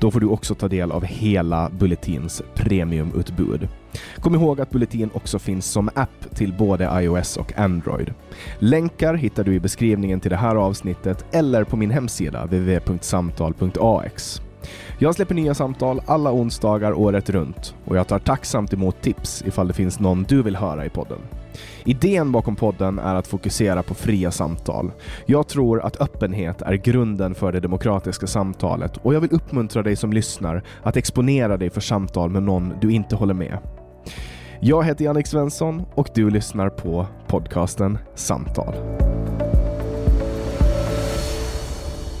Då får du också ta del av hela Bulletins premiumutbud. Kom ihåg att Bulletin också finns som app till både iOS och Android. Länkar hittar du i beskrivningen till det här avsnittet eller på min hemsida www.samtal.ax. Jag släpper nya samtal alla onsdagar året runt och jag tar tacksamt emot tips ifall det finns någon du vill höra i podden. Idén bakom podden är att fokusera på fria samtal. Jag tror att öppenhet är grunden för det demokratiska samtalet och jag vill uppmuntra dig som lyssnar att exponera dig för samtal med någon du inte håller med. Jag heter Jannik Svensson och du lyssnar på podcasten Samtal.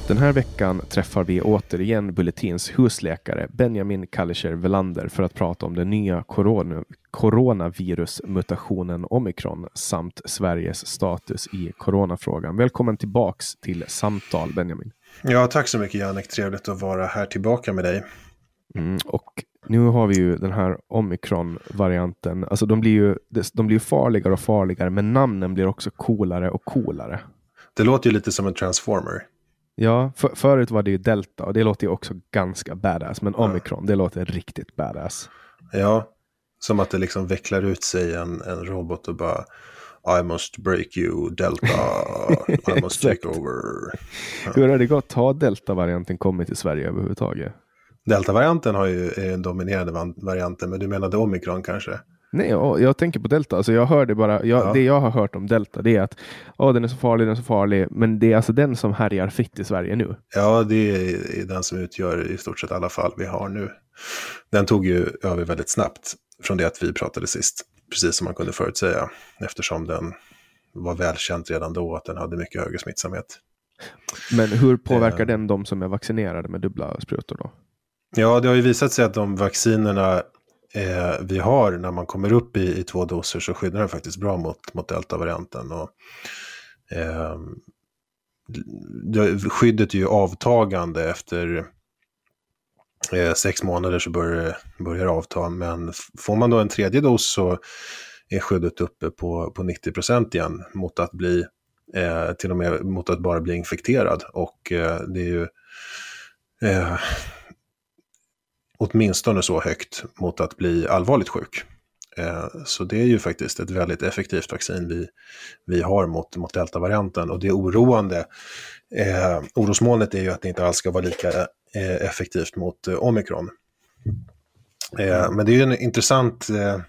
Den här veckan träffar vi återigen Bulletins husläkare Benjamin Kallischer Velander för att prata om den nya corona, coronavirusmutationen omikron samt Sveriges status i coronafrågan. Välkommen tillbaks till samtal Benjamin. Ja, tack så mycket Jannik. Trevligt att vara här tillbaka med dig. Mm, och nu har vi ju den här omikron-varianten. Alltså de blir ju de blir farligare och farligare, men namnen blir också coolare och coolare. Det låter ju lite som en transformer. Ja, för, förut var det ju delta och det låter ju också ganska badass. Men omikron, ja. det låter riktigt badass. Ja, som att det liksom vecklar ut sig en, en robot och bara I must break you, delta, I must take over. Ja. Hur har det gått? Har delta-varianten kommit till Sverige överhuvudtaget? Delta-varianten har ju är den dominerande varianten, men du menade omikron kanske? Nej, jag tänker på delta. Alltså jag hörde bara, jag, ja. Det jag har hört om delta det är att oh, den är så farlig, den är så farlig. Men det är alltså den som härjar fritt i Sverige nu. Ja, det är den som utgör i stort sett alla fall vi har nu. Den tog ju över väldigt snabbt från det att vi pratade sist. Precis som man kunde förutsäga. Eftersom den var välkänt redan då att den hade mycket högre smittsamhet. Men hur påverkar eh. den de som är vaccinerade med dubbla sprutor då? Ja, det har ju visat sig att de vaccinerna eh, vi har när man kommer upp i, i två doser så skyddar den faktiskt bra mot, mot deltavarianten. Och, eh, skyddet är ju avtagande efter eh, sex månader så börjar, börjar avta. Men får man då en tredje dos så är skyddet uppe på, på 90% igen mot att bli eh, till och med mot att bara bli infekterad. Och eh, det är ju eh, åtminstone så högt mot att bli allvarligt sjuk. Eh, så det är ju faktiskt ett väldigt effektivt vaccin vi, vi har mot, mot deltavarianten och det oroande. Eh, orosmolnet är ju att det inte alls ska vara lika eh, effektivt mot eh, omikron. Eh, men det är ju en intressant eh,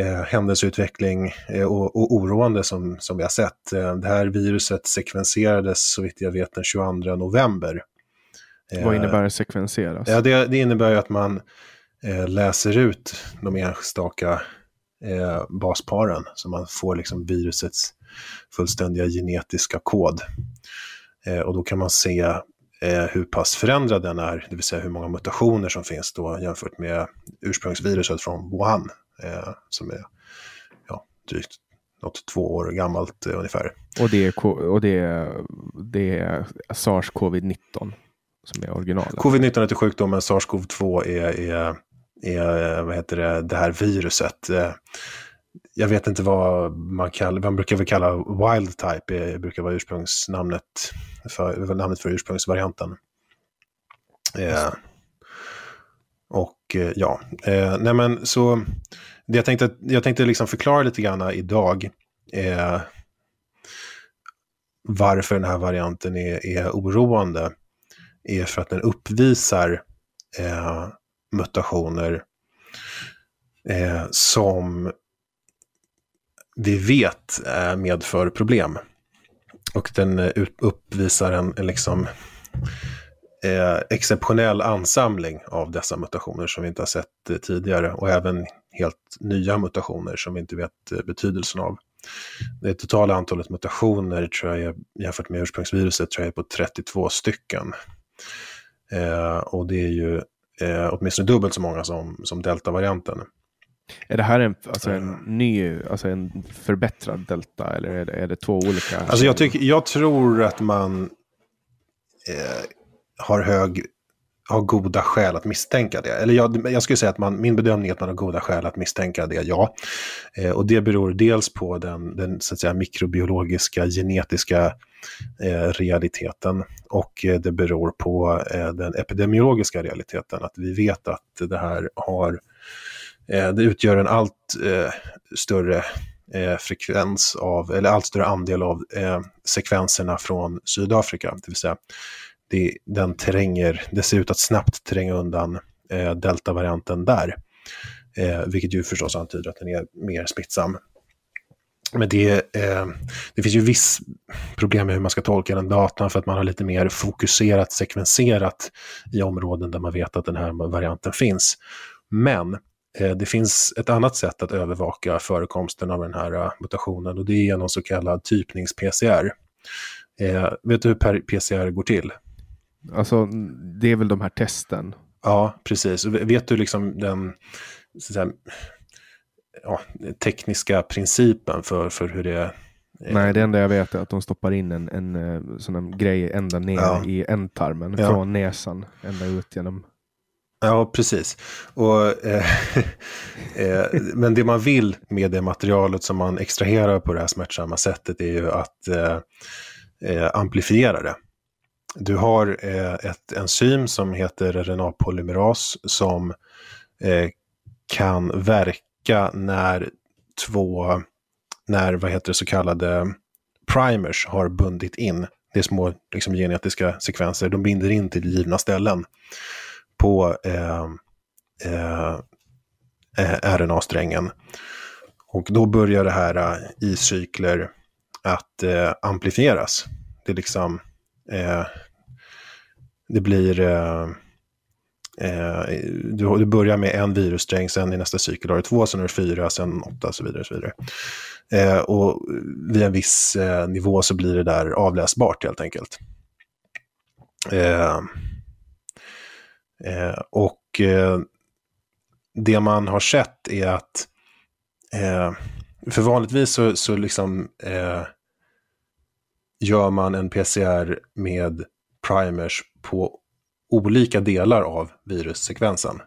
eh händelseutveckling eh, och, och, oroande som, som vi har sett. Eh, det här viruset sekvenserades så vitt jag vet den 22 november vad innebär det sekvenseras? Ja, det, det innebär ju att man eh, läser ut de enstaka eh, basparen så man får liksom virusets fullständiga genetiska kod. Eh, och då kan man se eh, hur pass förändrad den är, det vill säga hur många mutationer som finns då jämfört med ursprungsviruset från Wuhan, eh, som är ja, drygt något två år gammalt eh, ungefär. Och det är, och det är, det är sars-covid-19 som är originalet? Covid-19 är sjukdomen, sars-cov-2 är, är, är vad heter det, det här viruset. Eh, jag vet inte vad man kallar, man brukar väl kalla wild type, det brukar vara ursprungsnamnet för, namnet för ursprungsvarianten. Eh, och eh, ja, eh, nej men så det jag tänkte, jag tänkte liksom förklara lite grann idag eh, varför den här varianten är, är oroande är för att den uppvisar eh, mutationer eh, som vi vet eh, medför problem. Och den eh, uppvisar en, en liksom, eh, exceptionell ansamling av dessa mutationer som vi inte har sett eh, tidigare och även helt nya mutationer som vi inte vet eh, betydelsen av. Det totala antalet mutationer tror jag jämfört med ursprungsviruset tror jag är på 32 stycken. Eh, och det är ju eh, åtminstone dubbelt så många som, som deltavarianten. Är det här en, alltså en ny, alltså en förbättrad delta eller är det, är det två olika? Alltså jag, tycker, jag tror att man eh, har hög har goda skäl att misstänka det. Eller jag, jag skulle säga att man, min bedömning är att man har goda skäl att misstänka det, ja. Eh, och det beror dels på den, den så att säga, mikrobiologiska, genetiska eh, realiteten och eh, det beror på eh, den epidemiologiska realiteten. Att vi vet att det här har, eh, det utgör en allt eh, större eh, frekvens av, eller allt större andel av eh, sekvenserna från Sydafrika. Det vill säga det, den tränger, det ser ut att snabbt tränga undan eh, deltavarianten där. Eh, vilket ju förstås antyder att den är mer smittsam. Men det, eh, det finns ju viss problem med hur man ska tolka den datan för att man har lite mer fokuserat, sekvenserat i områden där man vet att den här varianten finns. Men eh, det finns ett annat sätt att övervaka förekomsten av den här eh, mutationen och det är genom så kallad typnings-PCR. Eh, vet du hur PCR går till? Alltså, det är väl de här testen? Ja, precis. Vet du liksom den säga, ja, tekniska principen för, för hur det? Nej, det enda jag vet är att de stoppar in en, en eh, sån grej ända ner ja. i ändtarmen, ja. från näsan ända ut genom Ja, precis. Och, eh, eh, men det man vill med det materialet som man extraherar på det här smärtsamma sättet är ju att eh, eh amplifiera det. Du har eh, ett enzym som heter RNA-polymeras som eh, kan verka när två, när vad heter det, så kallade primers har bundit in. Det är små liksom, genetiska sekvenser, de binder in till givna ställen på eh, eh, eh RNA-strängen. Och då börjar det här eh, i cykler att eh, amplifieras. Det är liksom eh, det blir... Eh, eh, du, du börjar med en virussträng, sen i nästa cykel har du två, sen har du fyra, sen åtta och så vidare. Och, så vidare. Eh, och vid en viss eh, nivå så blir det där avläsbart helt enkelt. Eh, eh, och eh, det man har sett är att eh, för vanligtvis så, så liksom gör man en PCR med primers på olika delar av virussekvensen.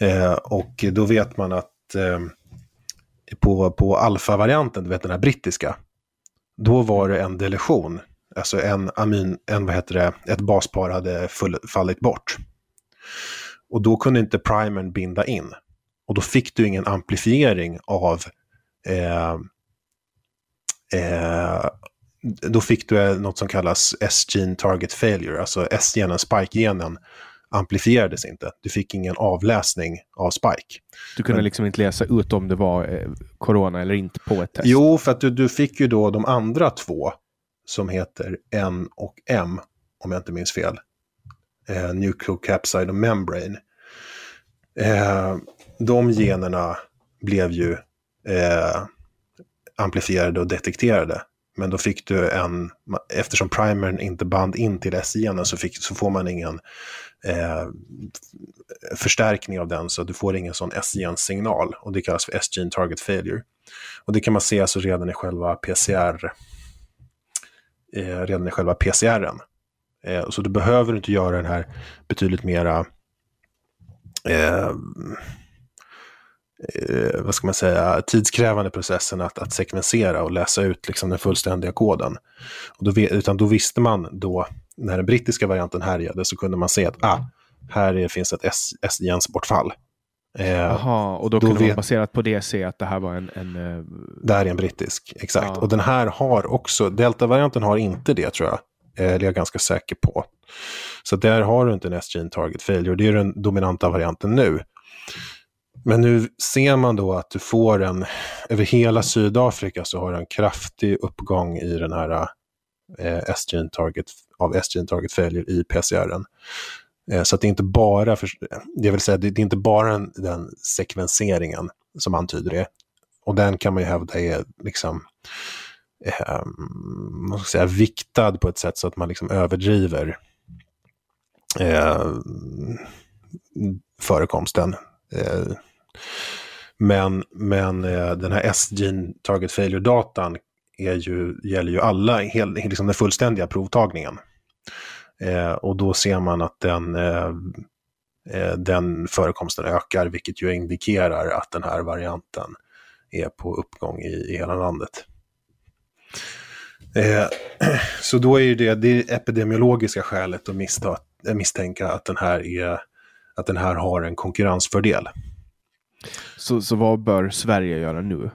Eh, och då vet man att eh, på, på alfa-varianten, du vet den här brittiska, då var det en deletion, alltså en amin, en, vad heter det, ett baspar hade full, fallit bort. Och då kunde inte primern binda in. Och då fick du ingen amplifiering av eh, eh, då fick du något som kallas S-gene target failure, alltså S-genen, spike-genen, amplifierades inte. Du fick ingen avläsning av spike. Du kunde Men, liksom inte läsa ut om det var eh, corona eller inte på ett test? Jo, för att du, du fick ju då de andra två som heter N och M, om jag inte minns fel. eh, nucleocapside och membrane. Eh, de generna blev ju eh, amplifierade och detekterade. Men då fick du en, eftersom primern inte band in till S-genen så, fick, så får man ingen eh, förstärkning av den, så du får ingen sån S-gensignal. Och det kallas för S-gene target failure. Och det kan man se alltså redan i själva PCR, eh, redan i själva PCRen. Eh, så du behöver inte göra den här betydligt mera eh, eh, vad ska man säga, tidskrävande processen att, att sekvensera och läsa ut liksom den fullständiga koden. Och då, utan då visste man då, när den brittiska varianten härjade, så kunde man se att ah, här är, finns ett S-gensbortfall. Jaha, eh, och då, då kunde vet... man baserat på det se att det här var en... en uh... Det här är en brittisk, exakt. Ja. Och den här har också, delta-varianten har inte det tror jag. Eh, det är jag ganska säker på. Så där har du inte en S-gene target failure. Det är den dominanta varianten nu. Men nu ser man då att du får en, över hela Sydafrika så har du en kraftig uppgång i den här eh, S-gene target, av S-gene target failure i PCRen. Eh, så att det är inte bara, för, det vill säga det, är inte bara den, den sekvenseringen som antyder det. Och den kan man ju hävda är liksom, eh, man ska säga, viktad på ett sätt så att man liksom överdriver eh, förekomsten. Eh, men, men eh, den här S-gene target failure-datan är ju, gäller ju alla, hel, liksom den fullständiga provtagningen. Eh, och då ser man att den, eh, eh, den förekomsten ökar, vilket ju indikerar att den här varianten är på uppgång i, i hela landet. Eh, så då är ju det, det epidemiologiska skälet att missta, misstänka att den, här är, att den här har en konkurrensfördel. Så, så vad bör Sverige göra nu?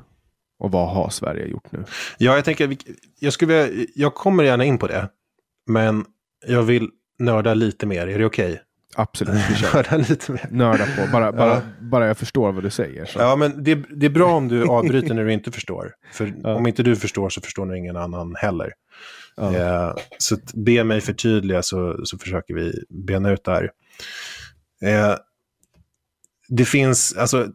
Och vad har Sverige gjort nu? Ja, jag tänker, jag, skulle, jag kommer gärna in på det. Men jag vill nörda lite mer, är det okej? Okay? Absolut, Nörda lite mer. Nörda på, bara, bara, ja. bara jag förstår vad du säger. Så. Ja, men det, det är bra om du avbryter när du inte förstår. För ja. om inte du förstår så förstår nog ingen annan heller. Ja. Eh, så be mig förtydliga så, så försöker vi bena ut det här. Eh, det finns, alltså,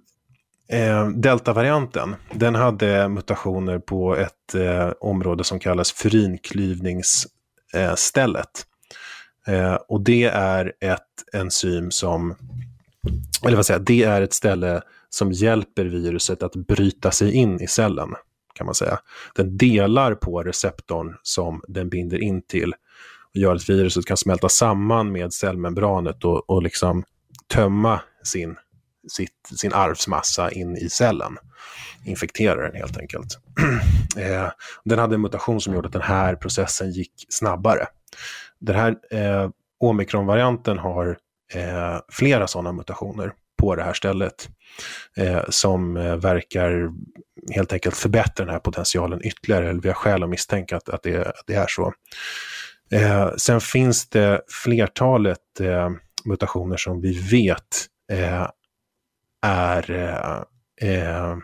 eh, deltavarianten, den hade mutationer på ett eh, område som kallas fyrinklyvningsstället. Eh, och det är ett enzym som, eller vad säger det är ett ställe som hjälper viruset att bryta sig in i cellen, kan man säga. Den delar på receptorn som den binder in till och gör att viruset kan smälta samman med cellmembranet och, och liksom tömma sin, sitt, sin arvsmassa in i cellen. infekterar den helt enkelt. eh, den hade en mutation som gjorde att den här processen gick snabbare. Den här eh, omikronvarianten har eh, flera sådana mutationer på det här stället eh, som eh, verkar helt enkelt förbättra den här potentialen ytterligare. Eller vi har skäl att misstänka att, att, det, att det är så. Eh, sen finns det flertalet eh, mutationer som vi vet eh, är eh, eh,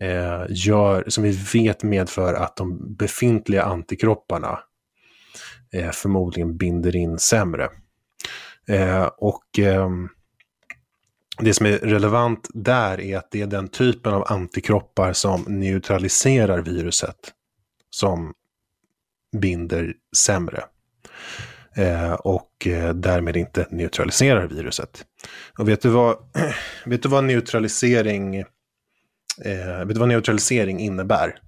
eh, gör, som vi vet medför att de befintliga antikropparna eh, förmodligen binder in sämre. Eh, och eh, det som är relevant där är att det är den typen av antikroppar som neutraliserar viruset som binder sämre. Eh, och eh, därmed inte neutraliserar viruset. Och vet du vad, vet du vad neutralisering eh, vet du vad neutralisering innebär?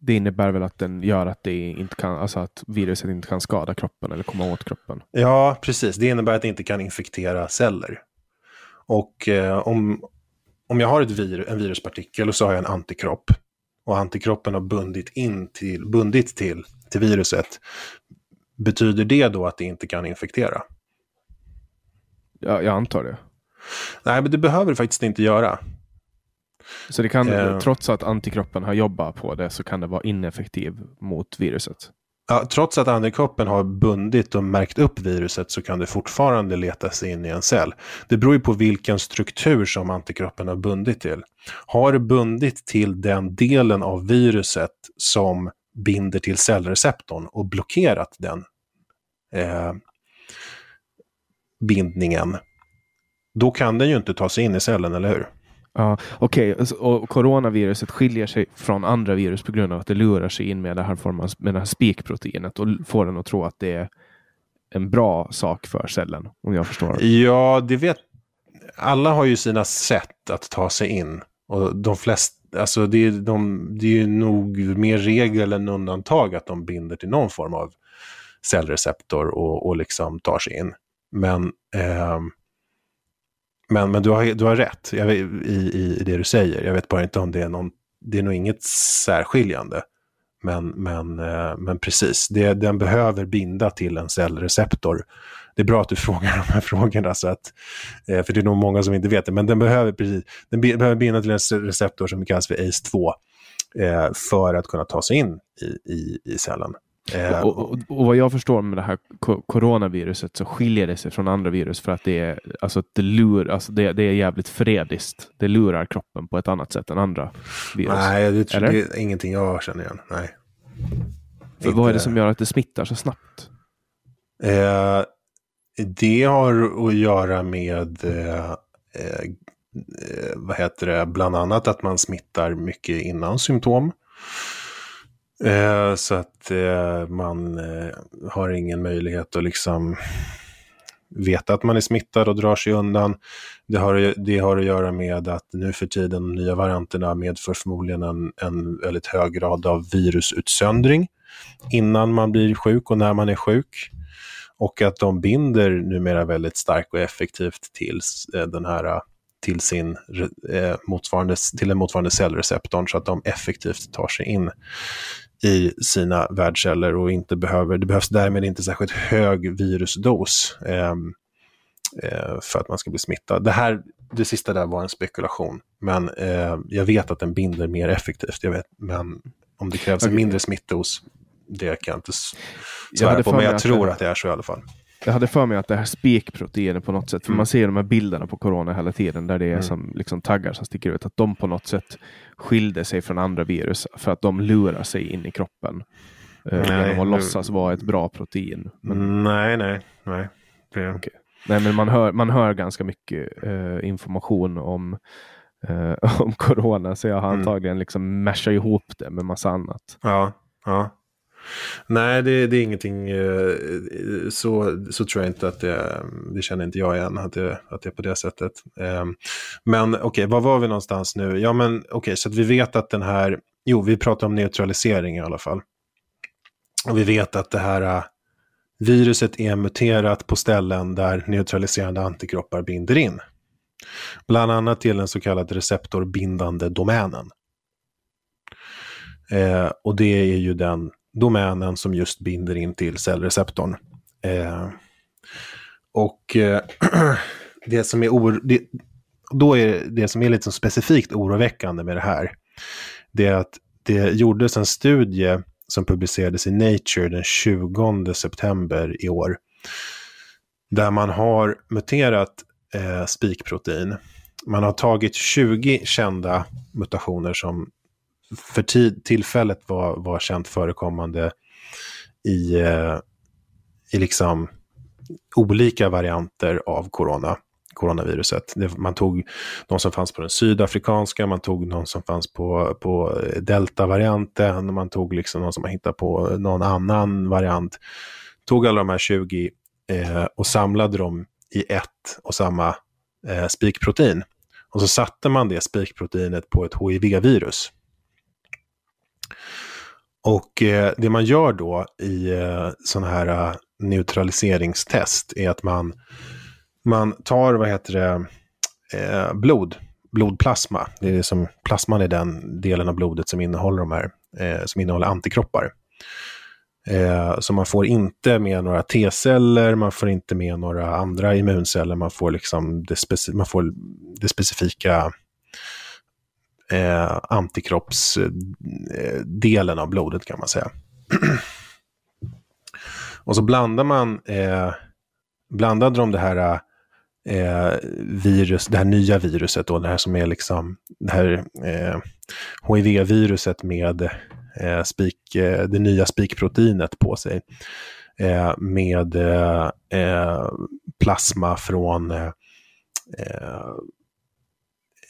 det innebär väl att den gör att, det inte kan, alltså att viruset inte kan skada kroppen eller komma åt kroppen. Ja, precis. Det innebär att det inte kan infektera celler. Och eh, om, om jag har ett vir, en viruspartikel och så har jag en antikropp och antikroppen har bundit, in till, bundit till, till viruset, betyder det då att det inte kan infektera? Ja, jag antar det. Nej, men det behöver det faktiskt inte göra. Så det kan, eh, trots att antikroppen har jobbat på det så kan det vara ineffektiv mot viruset? Ja, trots att antikroppen har bundit och märkt upp viruset så kan det fortfarande leta sig in i en cell. Det beror ju på vilken struktur som antikroppen har bundit till. Har det bundit till den delen av viruset som binder till cellreceptorn och blockerat den, eh, bindningen, då kan den ju inte ta sig in i cellen, eller hur? Ja, Okej, okay. och coronaviruset skiljer sig från andra virus på grund av att det lurar sig in med det här, formen, med det här spikproteinet och får den att tro att det är en bra sak för cellen, om jag förstår. Ja, det vet... Alla har ju sina sätt att ta sig in. Och de flesta, alltså det är, de, det är ju nog mer regel än undantag att de binder till någon form av cellreceptor och, och liksom tar sig in. Men, eh, men, men du, har, du har rätt vet, i, i det du säger. Jag vet bara inte om det är någon, det är nog inget särskiljande. Men, men, eh, men precis, det, den behöver binda till en cellreceptor. Det är bra att du frågar de här frågorna, så att, eh, för det är nog många som inte vet det. Men den behöver, precis, den behöver binda till en receptor som kallas för ACE2 eh, för att kunna ta sig in i, i, i cellen. Eh, och, och, och, vad jag förstår med det här coronaviruset så skiljer det sig från andra virus för att det är, alltså, det lur, alltså det, det är jävligt frediskt. Det lurar kroppen på ett annat sätt än andra virus. Nej, det, det är ingenting jag känner igen. Nej. För vad är det som gör att det smittar så snabbt? Eh, det har att göra med eh, eh, vad heter det, bland annat att man smittar mycket innan symptom. Eh, så att eh, man eh, har ingen möjlighet att liksom veta att man är smittad och drar sig undan. Det har, det har att göra med att nu för tiden de nya varianterna medför förmodligen en, en väldigt hög grad av virusutsöndring innan man blir sjuk och när man är sjuk. Och att de binder numera väldigt starkt och effektivt till eh, den här till, sin, eh, motsvarande, till den motsvarande cellreceptorn så att de effektivt tar sig in i sina värdceller och inte behöver, det behövs därmed inte särskilt hög virusdos eh, eh, för att man ska bli smittad. Det här, det sista där var en spekulation, men eh, jag vet att den binder mer effektivt. Jag vet, men om det krävs en mindre smittdos, det kan jag inte svära på, men jag tror att, det är så i alla fall. Jag hade för mig att det här spikproteinet på något sätt, för mm. man ser de här bilderna på corona hela tiden där det är mm. som liksom taggar som sticker ut, att de på något sätt skilde sig från andra virus för att de lurar sig in i kroppen. Eh, nej, genom att låtsas vara ett bra protein. Men... Nej, nej, nej. Det... Okay. Nej, men man hör, man hör ganska mycket uh, information om, uh, om corona, så jag har mm. antagligen liksom mashat ihop det med massa annat. Ja, ja. Nej, det, det, är ingenting, eh, så, så tror jag inte att det, det känner inte jag igen, att det, att det är på det sättet. Eh, men okej, okay, var var vi någonstans nu? Ja, men okej, okay, så att vi vet att den här, jo, vi pratar om neutralisering i alla fall. Och vi vet att det här eh, viruset är muterat på ställen där neutraliserande antikroppar binder in. Bland annat till den så kallade receptorbindande domänen. Eh, och det är ju den domänen som just binder in till cellreceptorn. Eh, och eh, det som är or det, då är det som är lite specifikt oroväckande med det här, det är att det gjordes en studie som publicerades i Nature den 20 september i år, där man har muterat eh, spikprotein. Man har tagit 20 kända mutationer som för tillfället var, var känt förekommande i, eh, i liksom olika varianter av corona, coronaviruset. Det, man tog de som fanns på den sydafrikanska, man tog de som fanns på, på delta-varianten, man tog liksom de som man hittade på någon annan variant. Tog alla de här 20 eh, och samlade dem i ett och samma eh, spikprotein. Och så satte man det spikproteinet på ett HIV-virus. Och eh, det man gör då i eh, sådana här uh, neutraliseringstest är att man, man tar, vad heter det, eh, blod, blodplasma. Det är som, plasman är den delen av blodet som innehåller de här, eh, som innehåller antikroppar. Eh, så man får inte med några T-celler, man får inte med några andra immunceller, man får liksom det, speci man får det specifika eh, antikroppsdelen av blodet kan man säga. och så blandar man, eh, blandade de det här eh, virus, det här nya viruset då, det här som är liksom det här eh, HIV-viruset med eh, spik, eh, det nya spikproteinet på sig eh, med eh, eh, plasma från eh, eh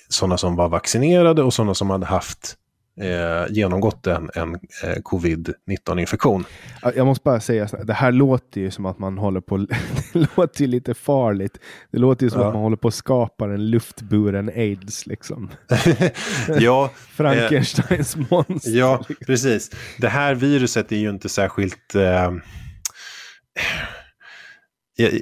sådana som var vaccinerade och sådana som hade haft eh, genomgått en, en eh, covid-19-infektion. Jag måste bara säga, det här låter ju som att man håller på, det låter ju lite farligt. Det låter ju som ja. att man håller på att skapa en luftburen aids liksom. ja. Frankensteins eh, monster. Ja, liksom. precis. Det här viruset är ju inte särskilt... Eh,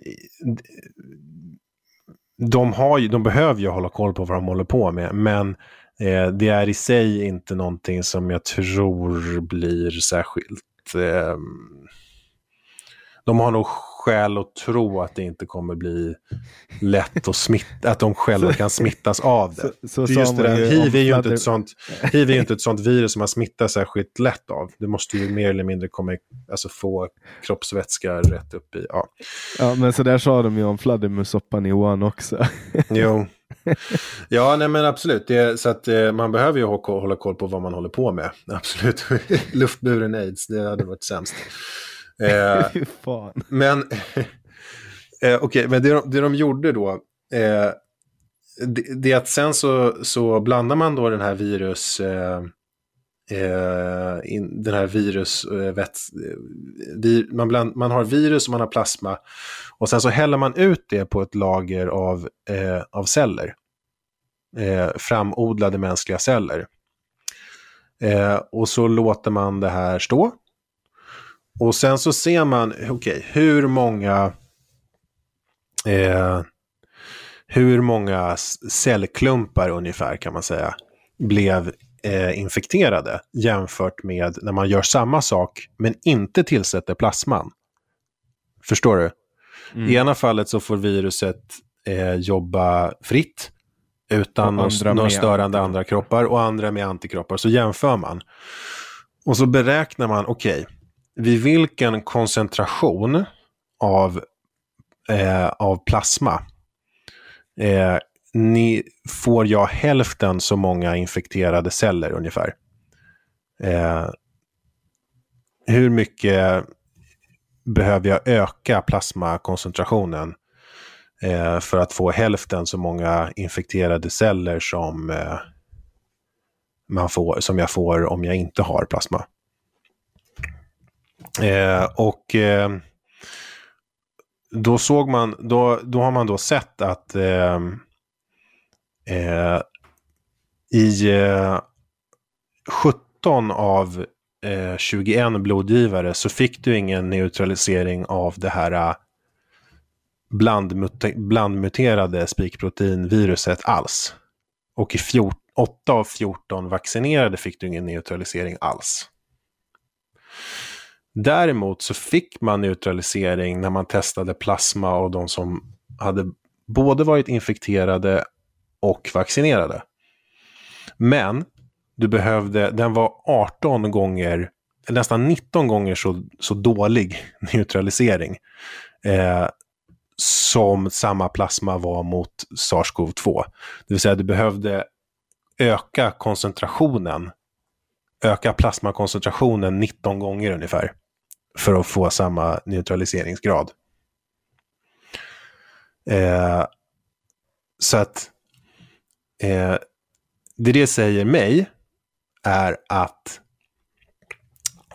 de, har ju, de behöver ju hålla koll på vad de håller på med, men Eh, det är i sig inte någonting som jag tror blir särskilt... Eh, de har nog skäl att tro att det inte kommer bli lätt att smitta, att de själva kan smittas av det. Så, så just det där, HIV, är ju inte ett sånt, HIV är ju inte ett sånt virus som man smittar särskilt lätt av. Du måste ju mer eller mindre komma, alltså få kroppsvätska rätt upp i. Ja, ja men så där sa de ju om fladdermussoppan i Wuhan också. jo, ja, nej men absolut. Det, så att eh, man behöver ju hålla koll på vad man håller på med. Absolut. Luftburen aids, det hade varit sämst. Eh, men eh, okay, men det, de, det de gjorde då, eh, det, det, är att sen så, så blandar man då den här virus... Eh, eh in, den här virus... Eh, vet, vir, man, bland, man har virus och man har plasma. Och sen så häller man ut det på ett lager av, eh, av celler. Eh, framodlade mänskliga celler. Eh, och så låter man det här stå. Och sen så ser man, okej, okay, hur många eh, hur många cellklumpar ungefär kan man säga blev eh, infekterade jämfört med när man gör samma sak men inte tillsätter plasman. Förstår du? Mm. I ena fallet så får viruset eh, jobba fritt utan några störande andra kroppar och andra med antikroppar. Så jämför man. Och så beräknar man, okej, okay, vid vilken koncentration av, eh, av plasma eh, ni, får jag hälften så många infekterade celler ungefär. Eh, hur mycket behöver jag öka plasmakoncentrationen eh, för att få hälften så många infekterade celler som, eh, man får, som jag får om jag inte har plasma. Eh, och eh, då såg man, då, då har man då sett att eh, eh i eh, 17 av eh, 21 blodgivare så fick du ingen neutralisering av det här eh, blandmute blandmuterade spikproteinviruset alls. Och i 14, 8 av 14 vaccinerade fick du ingen neutralisering alls. Däremot så fick man neutralisering när man testade plasma av de som hade både varit infekterade och vaccinerade. Men du behövde, den var 18 gånger, nästan 19 gånger så, så dålig neutralisering eh, som samma plasma var mot SARS-CoV-2. Det vill säga du behövde öka koncentrationen, öka plasmakoncentrationen 19 gånger ungefär för att få samma neutraliseringsgrad. Eh, så att eh, det det säger mig är att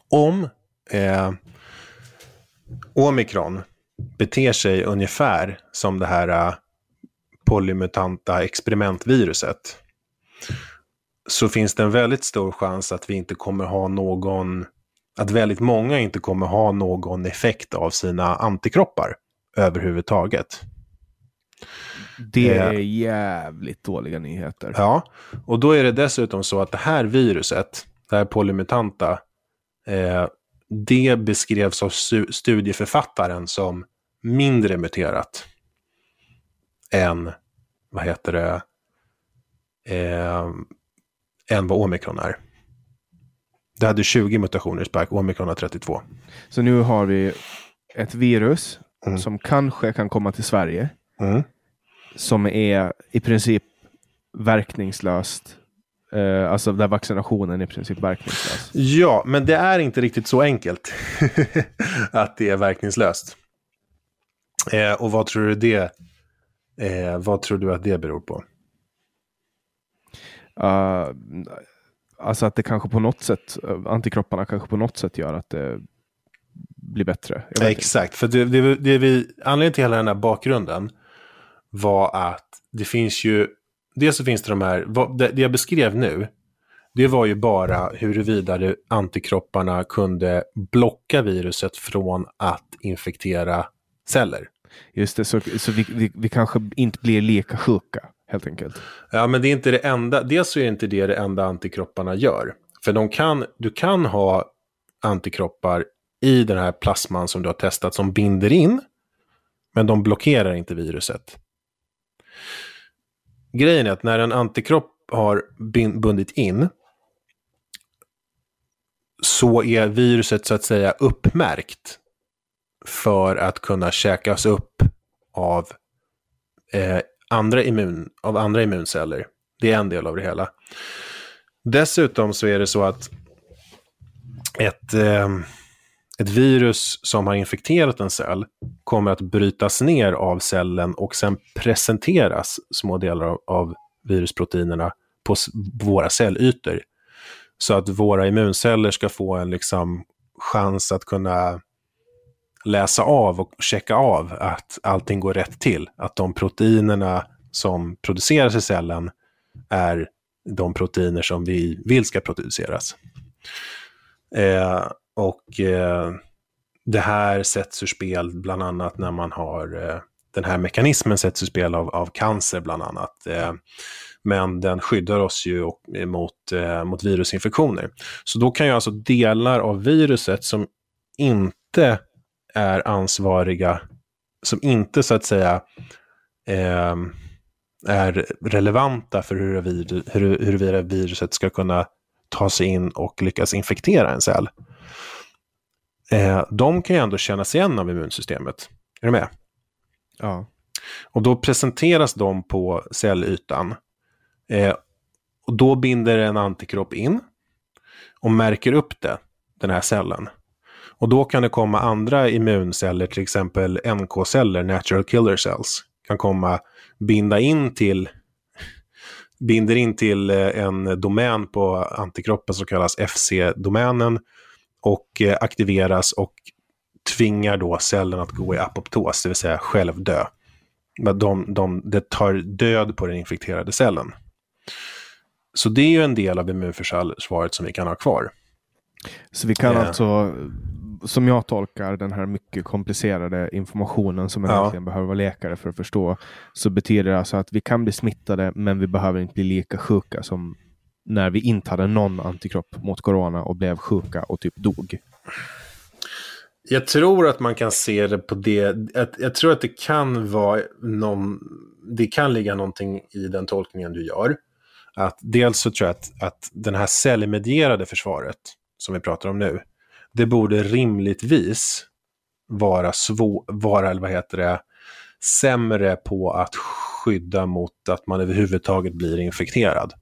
om eh, omikron beter sig ungefär som det här eh, polymutanta experimentviruset så finns det en väldigt stor chans att vi inte kommer ha någon att väldigt många inte kommer ha någon effekt av sina antikroppar överhuvudtaget. Det är eh, jävligt dåliga nyheter. Ja, och då är det dessutom så att det här viruset, det här polymutanta, eh, det beskrevs av studieförfattaren som mindre muterat än, vad heter det, eh, än vad omikron är. Det hade 20 mutationer i Spike, omikron har 32. Så nu har vi ett virus mm. som kanske kan komma till Sverige. Mm. Som är i princip verkningslöst Eh, alltså där vaccinationen är i princip verkningslös. Ja, men det är inte riktigt så enkelt att det är verkningslöst. Eh, och vad tror du det eh, Vad tror du att det beror på? Uh, alltså att det kanske på något sätt, antikropparna kanske på något sätt gör att det blir bättre. Exakt, för det, det, det vi, anledningen till hela den här bakgrunden var att det finns ju, dels så finns det de här, det, det jag beskrev nu, det var ju bara huruvida antikropparna kunde blocka viruset från att infektera celler. Just det, så, så vi, vi, vi kanske inte blir lika sjuka helt enkelt. Ja, men det är inte det enda, dels så är inte det det enda antikropparna gör. För de kan, du kan ha antikroppar i den här plasman som du har testat som binder in, men de blockerar inte viruset. Grejen är att när en antikropp har bundit in så är viruset så att säga uppmärkt för att kunna käkas upp av, eh, andra, immun, av andra immunceller. Det är en del av det hela. Dessutom så är det så att ett, eh, ett virus som har infekterat en cell kommer att brytas ner av cellen och sen presenteras små delar av, av virusproteinerna på våra cellytor. Så att våra immunceller ska få en liksom chans att kunna läsa av och checka av att allting går rätt till. Att de proteinerna som produceras i cellen är de proteiner som vi vill ska produceras. Eh, och eh, det här sätts ur spel bland annat när man har eh, den här mekanismen sätts ur spel av, av cancer bland annat. Eh, men den skyddar oss ju eh, mot, eh, mot virusinfektioner. Så då kan ju alltså delar av viruset som inte är ansvariga, som inte så att säga eh, är relevanta för huruvida, hur, huruvida viruset ska kunna ta sig in och lyckas infektera en cell. Eh, de kan ju ändå kännas igen av immunsystemet. Är du med? Ja. Och då presenteras de på cellytan. Eh, och då binder en antikropp in och märker upp det, den här cellen. Och då kan det komma andra immunceller, till exempel NK-celler, natural killer cells, kan komma binda in till binder in till eh, en domän på antikroppen som kallas FC-domänen och eh, aktiveras och tvingar då cellen att gå i apoptos, det vill säga självdö. De, de, det tar död på den infekterade cellen. Så det är ju en del av immunförsvaret som vi kan ha kvar. Så vi kan yeah. alltså som jag tolkar den här mycket komplicerade informationen som man ja. egentligen behöver vara läkare för att förstå, så betyder det alltså att vi kan bli smittade, men vi behöver inte bli lika sjuka som när vi inte hade någon antikropp mot corona och blev sjuka och typ dog. Jag tror att man kan se det på det. Jag tror att det kan vara någon, det kan ligga någonting i den tolkningen du gör. Att dels så tror jag att, att den här cellmedierade försvaret som vi pratar om nu, det borde rimligtvis vara, svår, vara vad heter det, sämre på att skydda mot att man överhuvudtaget blir infekterad.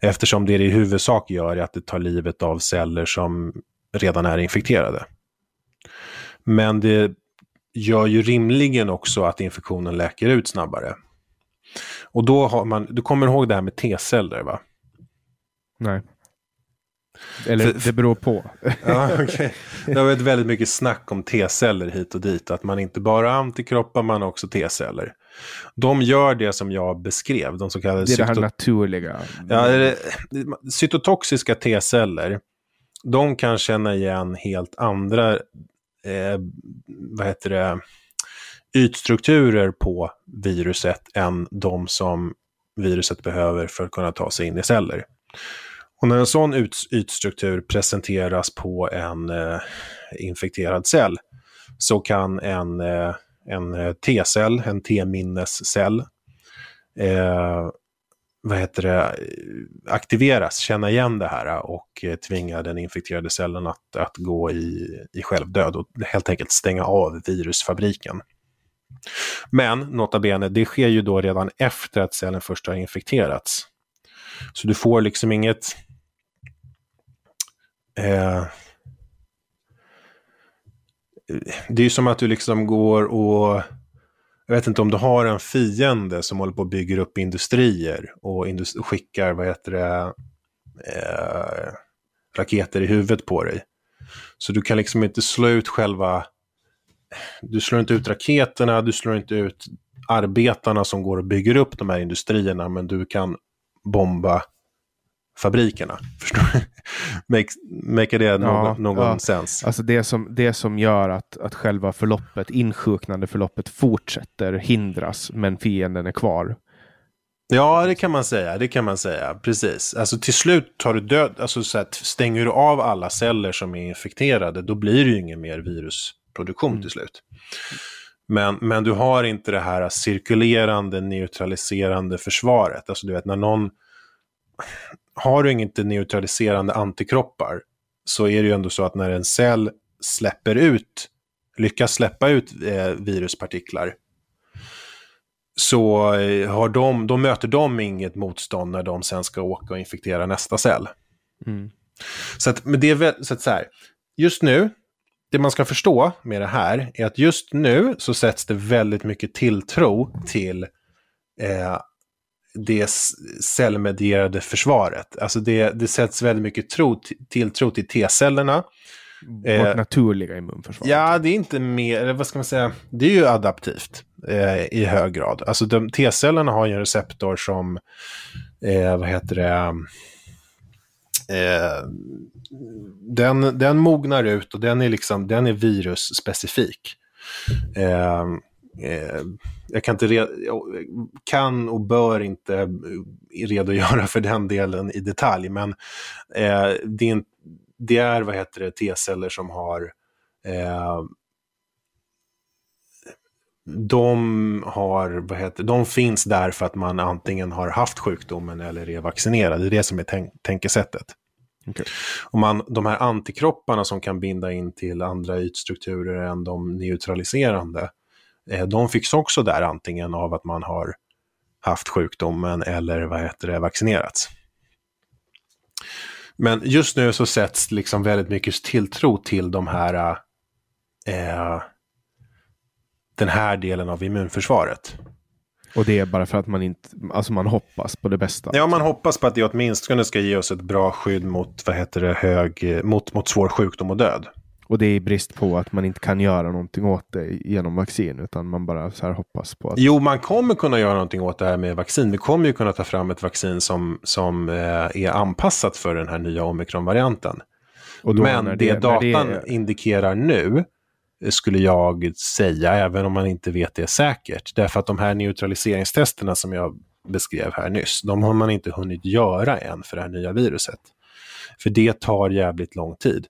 Eftersom det det i huvudsak gör är att det tar livet av celler som redan är infekterade. Men det gör ju rimligen också att infektionen läker ut snabbare. Och då har man, du kommer ihåg det här med T-celler va? Nej. Eller det beror på. ja, okay. Det har varit väldigt mycket snack om T-celler hit och dit. Att man inte bara har antikroppar, man har också T-celler. De gör det som jag beskrev, de så kallade... Det är det här naturliga. Ja, cytotoxiska T-celler, de kan känna igen helt andra eh, vad heter det, ytstrukturer på viruset än de som viruset behöver för att kunna ta sig in i celler. Och när en sån ytstruktur presenteras på en eh, infekterad cell så kan en, eh, en eh, T-cell, en T-minnescell, eh, vad heter det, aktiveras, känna igen det här och eh, tvinga den infekterade cellen att, att gå i, i självdöd och helt enkelt stänga av virusfabriken. Men nota bene, det sker ju då redan efter att cellen först har infekterats. Så du får liksom inget... Eh, det är ju som att du liksom går och... Jag vet inte om du har en fiende som håller på och bygger upp industrier och industri skickar, vad heter det, eh, raketer i huvudet på dig. Så du kan liksom inte slå ut själva... Du slår inte ut raketerna, du slår inte ut arbetarna som går och bygger upp de här industrierna, men du kan bomba fabrikerna. Förstår du? Make, make det någon, ja, någon ja. sens? Alltså det som, det som gör att, att själva förloppet, insjuknande förloppet fortsätter hindras, men fienden är kvar. Ja, det kan man säga. Det kan man säga. Precis. Alltså till slut tar du död, alltså så att stänger du av alla celler som är infekterade, då blir det ju ingen mer virusproduktion mm. till slut. Men, men du har inte det här cirkulerande, neutraliserande försvaret. Alltså du vet när någon... Har du inte neutraliserande antikroppar så är det ju ändå så att när en cell släpper ut, lyckas släppa ut eh, viruspartiklar så eh, har de, då möter de inget motstånd när de sen ska åka och infektera nästa cell. Mm. Så att, men det är så att så här, just nu, det man ska förstå med det här är att just nu så sätts det väldigt mycket tilltro till eh, det cellmedierade försvaret. Alltså det, det sätts väldigt mycket tro, tilltro till T-cellerna. Vårt eh, naturliga immunförsvar. Ja, det är inte mer, vad ska man säga, det är ju adaptivt eh, i hög grad. Alltså T-cellerna har ju en receptor som, eh, vad heter det, eh, den, den mognar ut och den är, liksom, den är virusspecifik. Eh, jag kan, inte kan och bör inte redogöra för den delen i detalj, men eh, det, är, det är vad heter det, T-celler som har eh, de, har, vad heter, de finns där för att man antingen har haft sjukdomen eller är vaccinerad. Det är det som är tänk tänkesättet. Okay. Och man, de här antikropparna som kan binda in till andra ytstrukturer än de neutraliserande, de fix också där antingen av att man har haft sjukdomen eller vad heter det, vaccinerats. Men just nu så sätts liksom väldigt mycket tilltro till de här eh, den här delen av immunförsvaret. Och det är bara för att man inte, alltså man hoppas på det bästa. Ja, man hoppas på att det åtminstone ska ge oss ett bra skydd mot, vad heter det, hög, mot, mot svår sjukdom och död. Och det är brist på att man inte kan göra någonting åt det genom vaccin, utan man bara så här hoppas på att... Jo, man kommer kunna göra någonting åt det här med vaccin. Vi kommer ju kunna ta fram ett vaccin som, som eh, är anpassat för den här nya omikronvarianten. Men det, det datan det... indikerar nu skulle jag säga, även om man inte vet det säkert. Därför att de här neutraliseringstesterna som jag beskrev här nyss, de har man inte hunnit göra än för det här nya viruset. För det tar jävligt lång tid.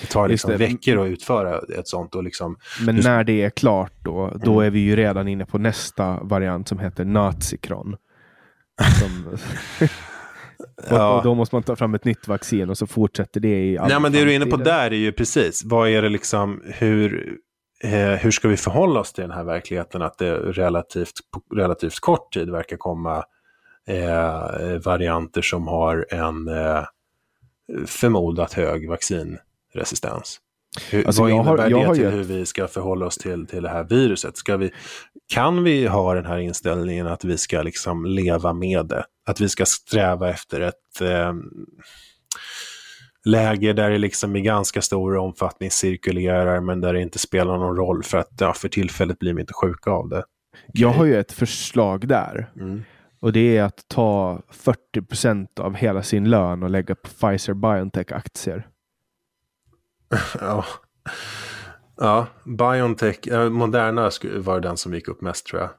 Det tar liksom det. veckor att utföra ett sånt. Och liksom, Men när det är klart då, då mm. är vi ju redan inne på nästa variant som heter Nazikron. Som... Ja. Och, då måste man ta fram ett nytt vaccin och så fortsätter det i all Nej, men det du är inne på där är ju precis, vad är det liksom, hur, eh, hur ska vi förhålla oss till den här verkligheten att det relativt, relativt kort tid verkar komma eh, varianter som har en eh, förmodat hög vaccinresistens? Hur, alltså vad innebär har, det till hur vi ska förhålla oss till, till det här viruset? Ska vi, kan vi ha den här inställningen att vi ska liksom leva med det? Att vi ska sträva efter ett eh, läge där det liksom i ganska stor omfattning cirkulerar men där det inte spelar någon roll för att ja, för tillfället blir vi inte sjuka av det. Jag har ju ett förslag där. Mm. Och det är att ta 40 procent av hela sin lön och lägga på Pfizer Biontech-aktier. Ja. ja, Biontech, Moderna var den som gick upp mest tror jag.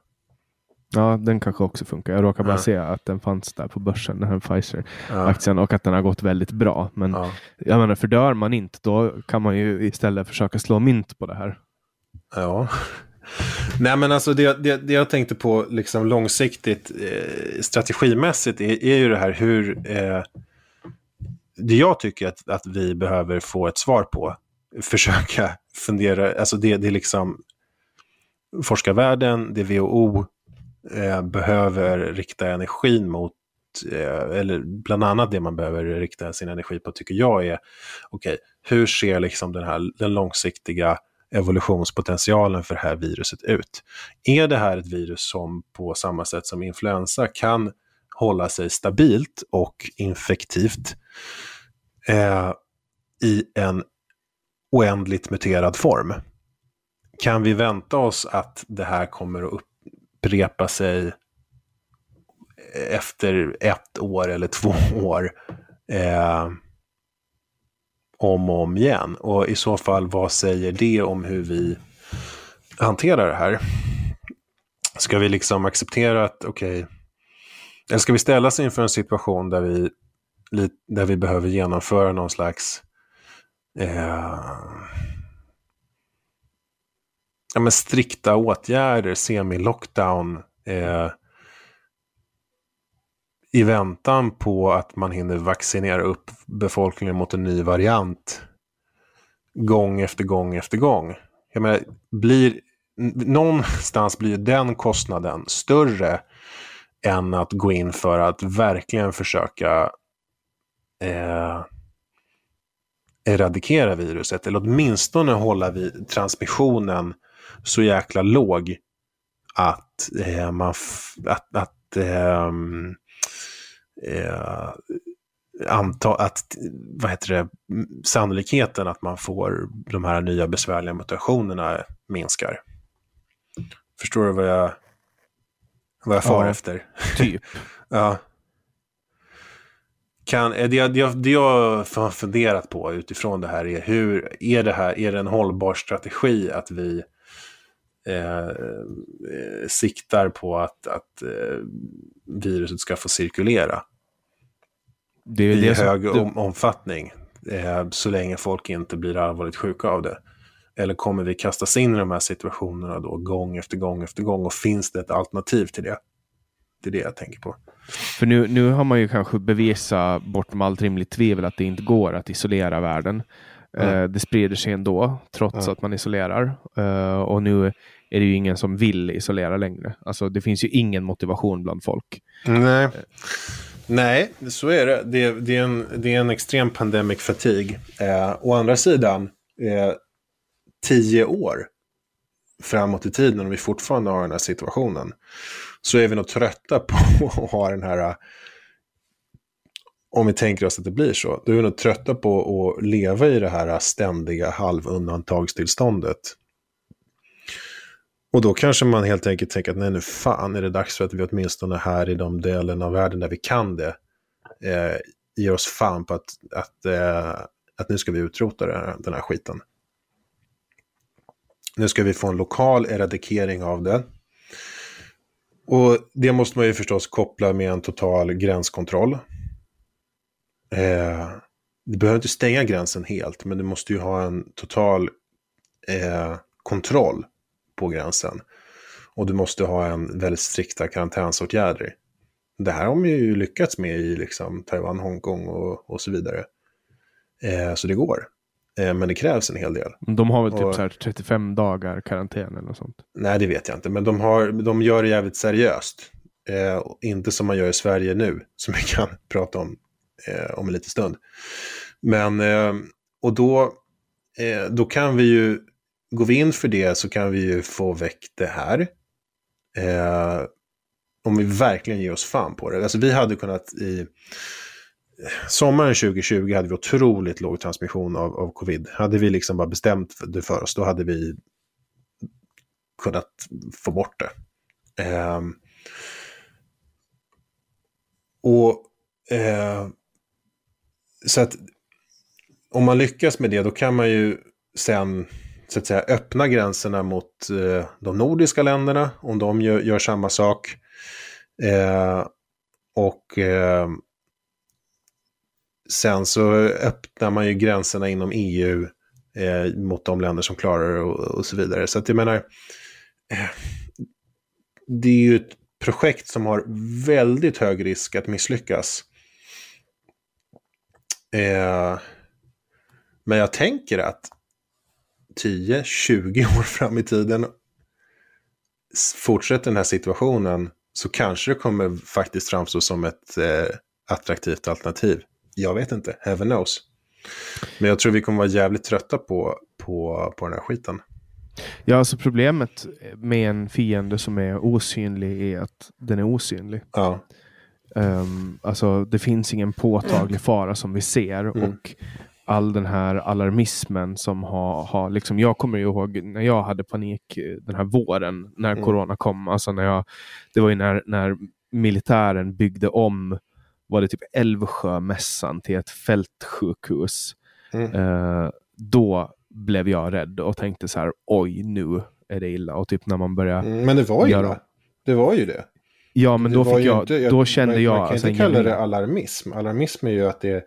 Ja, den kanske också funkar. Jag råkar bara ja. se att den fanns där på börsen, den här Pfizer-aktien, ja. och att den har gått väldigt bra. Men ja. jag menar, fördör man inte, då kan man ju istället försöka slå mynt på det här. Ja. Nej, men alltså det, det, det jag tänkte på liksom långsiktigt eh, strategimässigt är, är ju det här hur eh, det jag tycker att, att vi behöver få ett svar på, försöka fundera, alltså det, det är liksom forskarvärlden, det är WHO, eh, behöver rikta energin mot eh, eller bland annat det man behöver rikta sin energi på tycker jag är, okej, okay, hur ser liksom den här den långsiktiga evolutionspotentialen för det här viruset ut? Är det här ett virus som på samma sätt som influensa kan hålla sig stabilt och infektivt eh, i en oändligt muterad form? Kan vi vänta oss att det här kommer att upprepa sig efter ett år eller två år eh, om och om igen? Och i så fall, vad säger det om hur vi hanterar det här? Ska vi liksom acceptera att, okej, okay, eller ska vi ställas inför en situation där vi, där vi behöver genomföra någon slags eh, ja, men strikta åtgärder, semi-lockdown, eh, i väntan på att man hinner vaccinera upp befolkningen mot en ny variant gång efter gång efter gång. Jag menar, blir, någonstans blir den kostnaden större än att gå in för att verkligen försöka eh, eradikera viruset, eller åtminstone hålla vid transmissionen så jäkla låg att eh, man att, att eh, eh, anta att vad heter det, sannolikheten att man får de här nya besvärliga mutationerna minskar. Förstår du vad jag, vad jag far ja, efter? Typ. ja. Kan, det, det, det jag har funderat på utifrån det här är hur är det här, är det en hållbar strategi att vi eh, eh, siktar på att, att eh, viruset ska få cirkulera. Det är I det hög som, om, omfattning. Eh, så länge folk inte blir allvarligt sjuka av det. Eller kommer vi kastas in i de här situationerna då gång efter gång efter gång och finns det ett alternativ till det? Det är det jag tänker på. För nu, nu har man ju kanske bevisat bortom allt rimligt tvivel att det inte går att isolera världen. Mm. Uh, det sprider sig ändå, trots mm. att man isolerar. Uh, och nu är det ju ingen som vill isolera längre. Alltså det finns ju ingen motivation bland folk. Nej, uh. Nej så är det. Det, det, är, en, det är en extrem pandemic fatigue. Å andra sidan, tio år framåt i tiden, och vi fortfarande har den här situationen, så är vi nog trötta på att ha den här äh, om vi tänker oss att det blir så, då är vi nog trötta på att leva i det här äh, ständiga halvundantagstillståndet. Och då kanske man helt enkelt tänker att nej nu fan är det dags för att vi åtminstone här i de delarna av världen där vi kan det eh, ger oss fan på att, att, eh, att nu ska vi utrota här, den här skiten. Nu ska vi få en lokal eradikering av det. Och det måste man ju förstås koppla med en total gränskontroll. Eh, du behöver inte stänga gränsen helt, men du måste ju ha en total eh, kontroll på gränsen. Och du måste ha en väldigt strikta karantänsåtgärder. Det här har man ju lyckats med i liksom, Taiwan, Hongkong och, och så vidare. Eh, så det går. Eh, men det krävs en hel del. De har väl typ och, så 35 dagar karantän eller något sånt? Nej, det vet jag inte. Men de, har, de gör det jävligt seriöst. Eh, inte som man gör i Sverige nu, som vi kan prata om eh, om en liten stund. Men, eh, och då, eh, då kan vi ju, går vi in för det så kan vi ju få väck det här. Eh, om vi verkligen ger oss fan på det. Alltså vi hade kunnat i sommaren 2020 hade vi otroligt låg transmission av, av covid. Hade vi liksom bara bestämt det för oss, då hade vi kunnat få bort det. Eh, och eh, så att om man lyckas med det, då kan man ju sen så att säga öppna gränserna mot eh, de nordiska länderna, om de gör, gör samma sak. Eh, och eh, sen så öppnar man ju gränserna inom EU eh, mot de länder som klarar det och, och, så vidare. Så att jag menar, eh, det är ju ett projekt som har väldigt hög risk att misslyckas. Eh, men jag tänker att 10-20 år fram i tiden fortsätter den här situationen så kanske det kommer faktiskt framstå som ett eh, attraktivt alternativ. Jag vet inte, heaven knows. Men jag tror vi kommer vara jävligt trötta på, på, på den här skiten. Ja, alltså problemet med en fiende som är osynlig är att den är osynlig. Ja. Um, alltså det finns ingen påtaglig fara som vi ser Mm. och all den här alarmismen som har, har liksom, jag kommer ihåg när jag hade panik den här våren när Mm. corona kom, alltså när jag, det var ju när, när militären byggde om, var det typ Älvsjömässan till ett fältsjukhus. Mm. Eh, då blev jag rädd och tänkte så här, oj nu är det illa. Och typ när man börjar, Mm, Men det var ju Göra- det. Det var ju det. ja men Det då fick jag, inte- då kände man, jag Man kan alltså inte kalla det alarmism. Alarmism är ju att, det,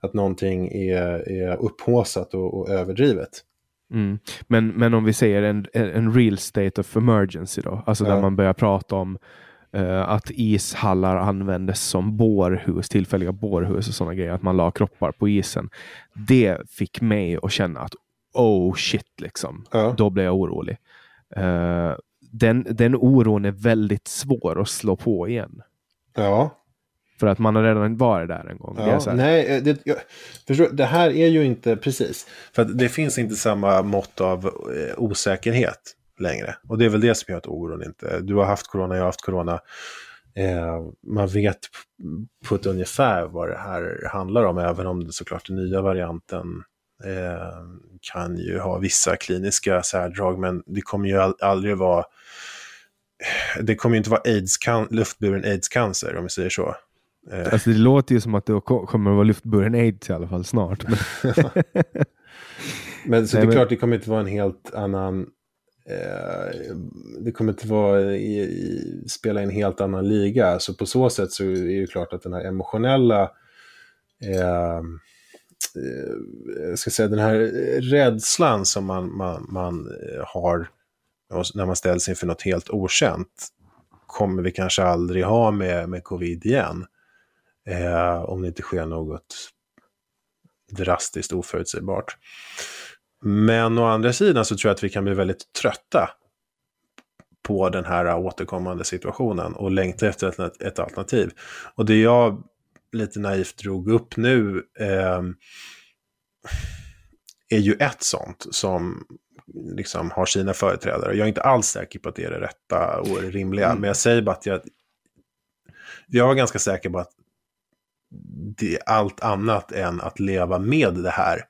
att någonting är, är upphaussat och, och överdrivet. Mm. Men, men om vi säger en, en real state of emergency då, alltså Ja. där man börjar prata om att ishallar användes som bårhus, tillfälliga bårhus och sådana grejer, att man la kroppar på isen. Det fick mig att känna att oh shit, liksom. Ja. Då blev jag orolig. Eh, den, den oron är väldigt svår att slå på igen. Ja, För att man har redan varit där en gång. Det Ja, så här, nej, eh, det, jag, förstår, det här är ju inte precis. För det finns inte samma mått av eh, osäkerhet längre. Och det är väl det som gör att oron inte... Du har haft corona, jag har haft corona. Eh, man vet på ett ungefär vad det här handlar om, även om det såklart den nya varianten eh, kan ju ha vissa kliniska särdrag, men det kommer ju aldrig vara... Det kommer ju inte vara AIDS luftburen aids-cancer, om vi säger så. Eh, Alltså det låter ju som att det ko- kommer att vara luftburen aids i alla fall snart. Men, Men så Nej, det är men- klart, det kommer inte vara en helt annan... Eh, det kommer inte vara i, i, spela i en helt annan liga. Så på så sätt så är det klart att den här emotionella... Eh, eh, jag ska säga den här rädslan som man, man, man eh, har när man ställs inför något helt okänt kommer vi kanske aldrig ha med, med covid igen. Eh, om det inte sker något drastiskt oförutsägbart. Men å andra sidan så tror jag att vi kan bli väldigt trötta på den här återkommande situationen och längta efter ett, ett alternativ. Och det jag lite naivt drog upp nu eh, är ju ett sånt som liksom har sina företrädare. Jag är inte alls säker på att det är det rätta och det rimliga, men jag säger bara att jag, jag var ganska säker på att det är allt annat än att leva med det här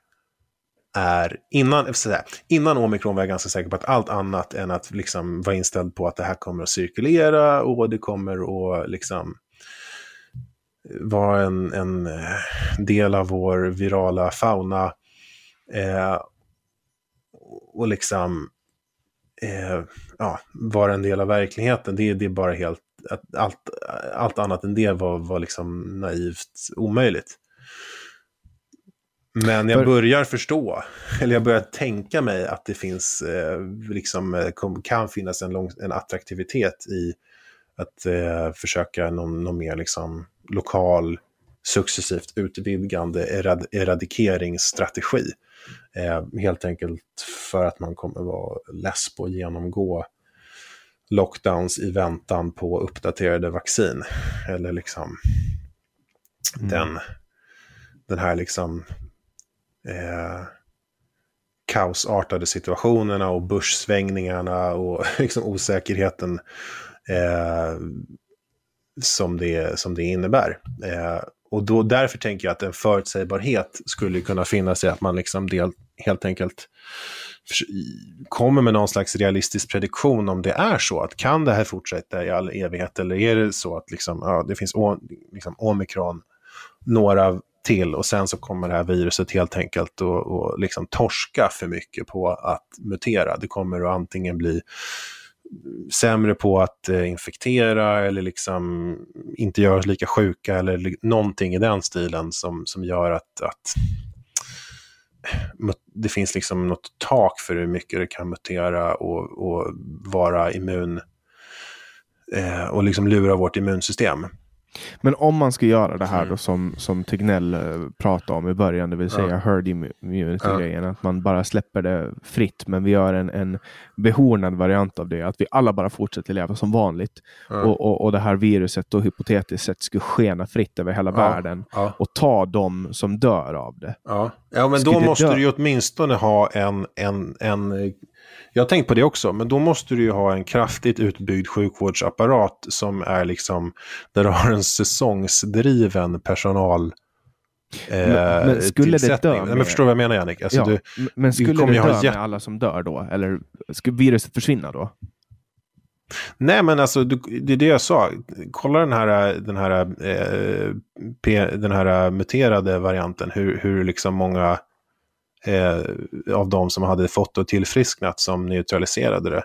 är, innan, så innan omikron var jag ganska säker på att allt annat än att liksom vara inställd på att det här kommer att cirkulera och det kommer att liksom eh, vara en, en eh, del av vår virala fauna. Eh, och liksom eh, ja, vara en del av verkligheten. Det, det är bara helt, att allt, allt annat än det var, var liksom naivt omöjligt. Men jag börjar förstå, eller jag börjar tänka mig att det finns, eh, liksom, eh, kan finnas en, lång, en attraktivitet i att eh, försöka någon, någon mer liksom, lokal, successivt utvidgande erad, eradikeringsstrategi. Eh, helt enkelt för att man kommer vara less på att genomgå lockdowns i väntan på uppdaterade vaccin. Eller liksom den, den här liksom eh, kaosartade situationerna och börssvängningarna och liksom osäkerheten eh, som, det, som det innebär. Eh, och då, därför tänker jag att en förutsägbarhet skulle kunna finnas i att man liksom del, helt enkelt kommer med någon slags realistisk prediktion om det är så. att Kan det här fortsätta i all evighet eller är det så att liksom, ja, det finns o, liksom omikron, några till och sen så kommer det här viruset helt enkelt att och liksom torska för mycket på att mutera. Det kommer att antingen bli sämre på att eh, infektera eller liksom inte göra oss lika sjuka eller någonting i den stilen som, som gör att, att det finns liksom något tak för hur mycket det kan mutera och, och vara immun eh, och liksom lura vårt immunsystem. Men om man ska göra det här Mm. då som, som Tegnell eh, pratade om i början, det vill säga Ja. herd immu- immunity-grejen, Ja. att man bara släpper det fritt, men vi gör en, en behornad variant av det, att vi alla bara fortsätter leva som vanligt. Ja. Och, och, och det här viruset då hypotetiskt sett skulle skena fritt över hela världen och ta de som dör av det. Ja, ja men då måste dö- du ju åtminstone ha en, en, en... eh, Jag har tänkt på det också, men då måste du ju ha en kraftigt utbyggd sjukvårdsapparat som är liksom, där du har en säsongsdriven personal eh, Men- men skulle det dö Nej, men med- förstår du vad jag menar Jannik? Alltså, ja, du, men skulle kommer det ha dö jätte- med alla som dör då? Eller skulle viruset försvinna då? nej men alltså, du, det är det jag sa. Kolla den här, den här, eh, den här muterade varianten, hur, hur liksom många eh, av de som hade fått och tillfrisknat som neutraliserade det.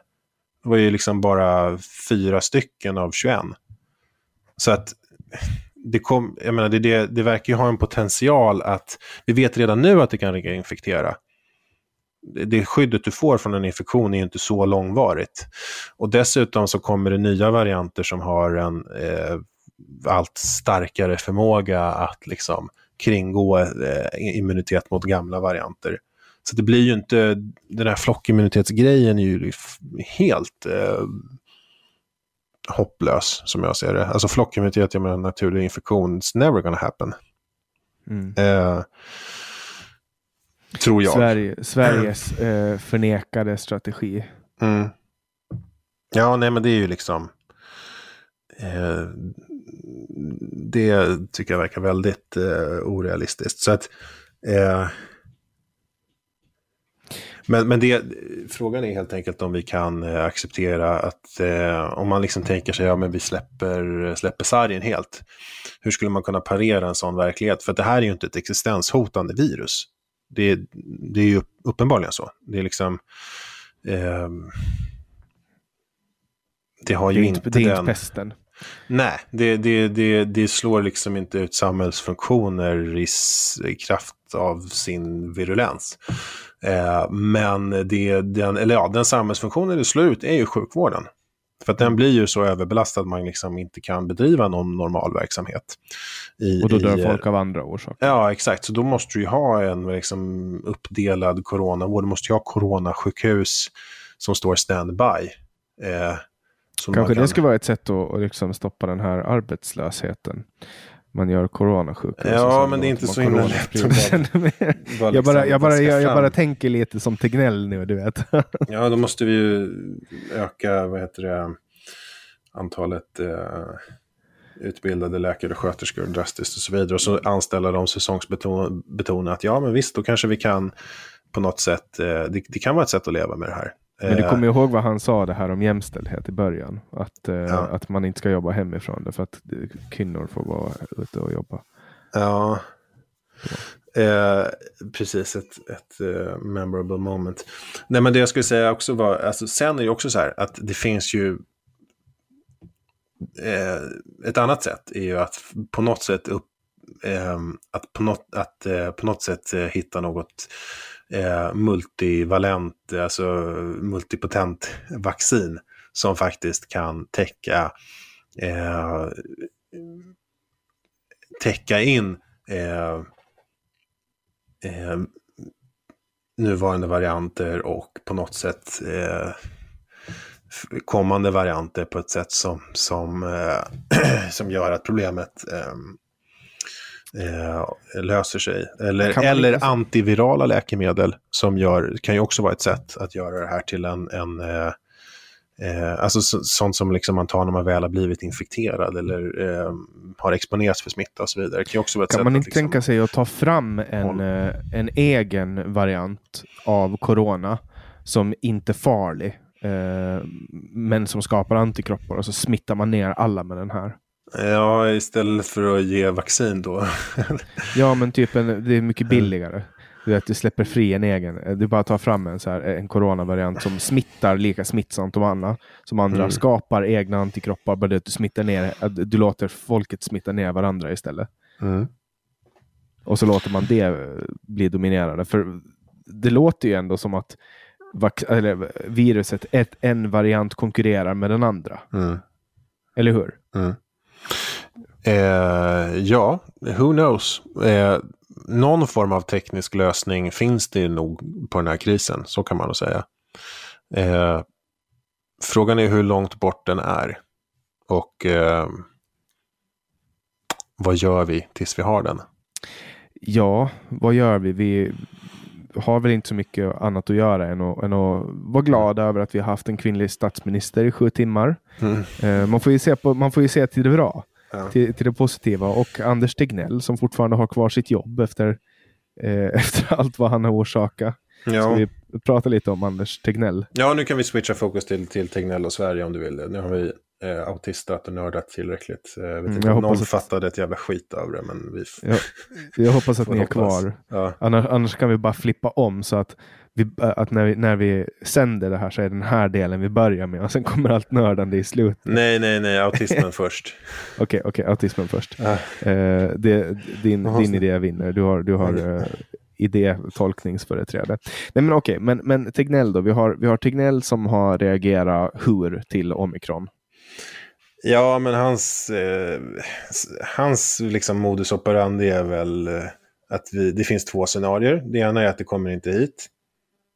Det var ju liksom bara fyra stycken av 21. Så att det, kom, jag menar, det, det, det verkar ju ha en potential att, vi vet redan nu att det kan infektera. Det, skyddet du får från en infektion är ju inte så långvarigt. Och dessutom så kommer det nya varianter som har en eh, allt starkare förmåga att liksom kringgå eh, immunitet mot gamla varianter. Så det blir ju inte, den här flockimmunitetsgrejen är ju helt eh, hopplös som jag ser det. Alltså flockimmunitet, jag menar naturlig infektion, it's never gonna happen. Mm. Eh, tror jag. Sverige, Sveriges eh, förnekade strategi. Mm. Ja, nej men det är ju liksom... Eh, det tycker jag verkar väldigt eh, orealistiskt. Så att... Eh, men men det, frågan är helt enkelt om vi kan eh, acceptera att eh, om man liksom tänker sig, ja men vi släpper, släpper sargen helt. Hur skulle man kunna parera en sån verklighet? För det här är ju inte ett existenshotande virus. Det, det är ju uppenbarligen så. Det är liksom... ehm, det har Det ju är inte, inte, det är inte pesten. Nej, det, det, det, det slår liksom inte ut samhällsfunktioner i, i kraft av sin virulens. Eh, men det, den, eller ja, den samhällsfunktionen det slår ut är ju sjukvården. För att den blir ju så överbelastad att man liksom inte kan bedriva någon normal verksamhet. I, Och då dör i, folk av andra orsaker. Ja, exakt. Så då måste du ju ha en liksom, uppdelad coronavård. Du måste ju ha coronasjukhus som står standby. Eh, Kanske kan... det ska vara ett sätt att, att liksom stoppa den här arbetslösheten. Man gör coronasjukhus. och Ja, men det är inte så himla lätt bara jag, bara, liksom jag, bara, jag, jag fram. bara tänker lite som Tegnell nu, du vet. Ja, då måste vi ju öka, vad heter det, antalet eh, utbildade läkare och sköterskor drastiskt och så vidare. Och så anställa dem säsongsbetonat. Ja, men visst, då kanske vi kan på något sätt, eh, det, det kan vara ett sätt att leva med det här. Men du Eh, kommer ihåg vad han sa det här om jämställdhet i början. Att, eh, Ja. att man inte ska jobba hemifrån för att kvinnor får vara ute och jobba. Ja. Eh, precis, ett, ett eh, memorable moment. Nej, men det jag skulle säga också var, alltså, sen är det också så här att det finns ju eh, ett annat sätt är ju att på något sätt upp, eh, att på något, att, på något sätt hitta något eh, multivalent, alltså multipotent vaccin som faktiskt kan täcka eh, täcka in eh, eh, nuvarande varianter och på något sätt eh, kommande varianter på ett sätt som, som, eh, som gör att problemet ehm, eh, löser sig. Eller, eller inte- antivirala läkemedel som gör, kan ju också vara ett sätt att göra det här till en, en eh, Eh, alltså så, sånt som liksom man tar när man väl har blivit infekterad eller eh, har exponerats för smitta och så vidare. Det kan också vara Kan man inte liksom, tänka sig att ta fram en, eh, en egen variant av corona som inte är farlig, eh, men som skapar antikroppar och så smittar man ner alla med den här. Ja, istället för att ge vaccin då. Ja, men typ en, det är mycket billigare. Du vet, du släpper fri en egen. Du bara tar fram en, så här, en coronavariant som smittar lika smittsamt som andra. Som andra Mm. skapar egna antikroppar. Bara det du smittar ner, du låter folket smitta ner varandra istället. Mm. Och så låter man det bli dominerande. För det låter ju ändå som att viruset, ett, en variant konkurrerar med den andra. Mm. Eller hur? Mm. Eh, ja, who knows. Eh, någon form av teknisk lösning finns det nog på den här krisen, så kan man nog säga. Eh, frågan är hur långt bort den är. Och eh, vad gör vi tills vi har den? Ja, vad gör vi? Vi har väl inte så mycket annat att göra än att, än att vara glada över att vi har haft en kvinnlig statsminister i sju timmar. Mm. Eh, man, får ju se på, man får ju se till det bra, Ja. till, till det positiva. Och Anders Tegnell som fortfarande har kvar sitt jobb efter, eh, efter allt vad han har orsakat. Så Ja. vi pratar lite om Anders Tegnell. ja, nu kan vi switcha fokus till, till Tegnell och Sverige om du vill. Nu har vi eh, autistat och nördat tillräckligt. Eh, vet Mm, inte om någon att- fattade ett jävla skit av det, men vi Jag, jag hoppas att ni är hoppas. kvar. Ja. Annars, annars kan vi bara flippa om så att, vi, att när, vi, när vi sänder det här så är den här delen vi börjar med och sen kommer allt nördande i slutet. Nej, nej, nej, autismen först. Okej, okej, autismen först. Ja. Eh, det, din, din idé vinner. Du har, du har eh, idétolkningsföreträde. Nej men okej, men, men Tegnell då. Vi har, vi har Tegnell som har reagerat hur till omikron. Ja, men hans, eh, hans liksom modus operandi är väl eh, att vi, det finns två scenarier. Det ena är att det kommer inte hit.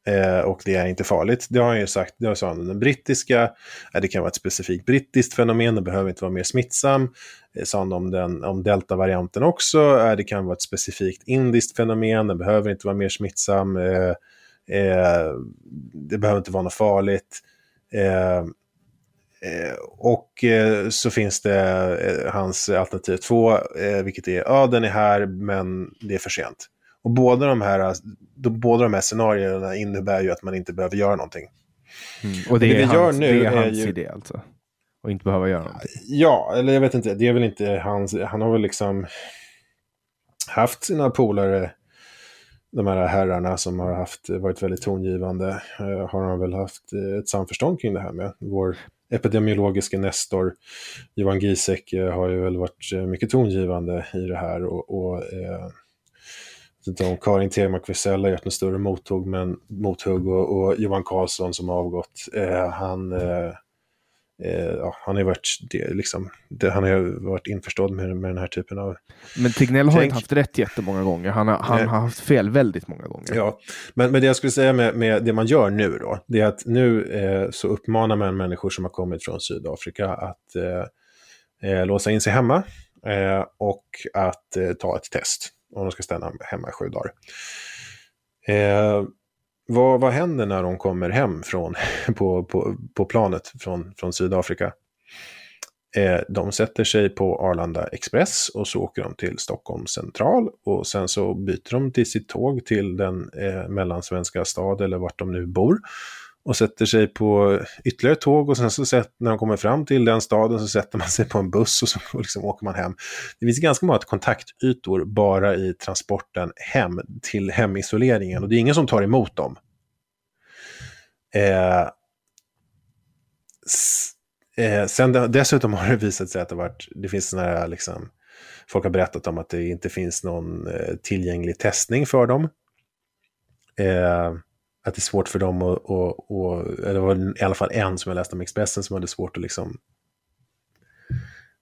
Eh, och det är inte farligt. Det har han ju sagt. Det har sa han om den brittiska. Eh, det kan vara ett specifikt brittiskt fenomen. Det behöver inte vara mer smittsam. Eh, sa han om, den, om deltavarianten också. Eh, det kan vara ett specifikt indiskt fenomen. Det behöver inte vara mer smittsam. Eh, eh, det behöver inte vara något farligt. Eh, eh och eh, så finns det eh, hans alternativ två, vilket är ja, den är här, men det är för sent. Och båda de här, de, båda de här scenarierna innebär ju att man inte behöver göra någonting. Och det, det är vi hans, gör nu det är är hans ju- idé alltså. Och inte behöva göra någonting. Ja, eller jag vet inte, det är väl inte hans, han har väl liksom haft sina polare, de här herrarna som har haft, varit väldigt tongivande, eh, har han väl haft eh, ett samförstånd kring det här med. Vår epidemiologiska nestor Johan Giesek eh, har ju väl varit eh, mycket tongivande i det här och, och eh, de Karin Tegmark Wisell har gjort en större mothugg, men, mothugg och, och Johan Karlsson som har avgått, eh, han eh, Eh, ja, han har varit, det, liksom, det, han har varit införstådd med, med den här typen av... Men Tegnell har inte haft rätt jättemånga gånger. Han har, han har haft fel väldigt många gånger. Ja, men, men det jag skulle säga med, med det man gör nu då, det är att nu eh, så uppmanar man människor som har kommit från Sydafrika att eh, eh, låsa in sig hemma och att ta ett test om de ska stanna hemma i sju dagar. Eh, vad, vad händer när de kommer hem från, på, på, på planet från, från Sydafrika? Eh, de sätter sig på Arlanda Express och så åker de till Stockholm central och sen så byter de till sitt tåg till den eh, mellansvenska stad eller vart de nu bor och sätter sig på ytterligare tåg och sen så sätt, när de kommer fram till den staden så sätter man sig på en buss och så liksom åker man hem. Det finns ganska många kontaktytor bara i transporten hem till hemisoleringen och det är ingen som tar emot dem. Eh, eh, sen dessutom har det visat sig att det, varit, det finns sådana här, liksom, folk har berättat om att det inte finns någon eh, tillgänglig testning för dem. Eh, att det är svårt för dem att, och, och, eller det var i alla fall en som jag läste om Expressen som hade svårt att liksom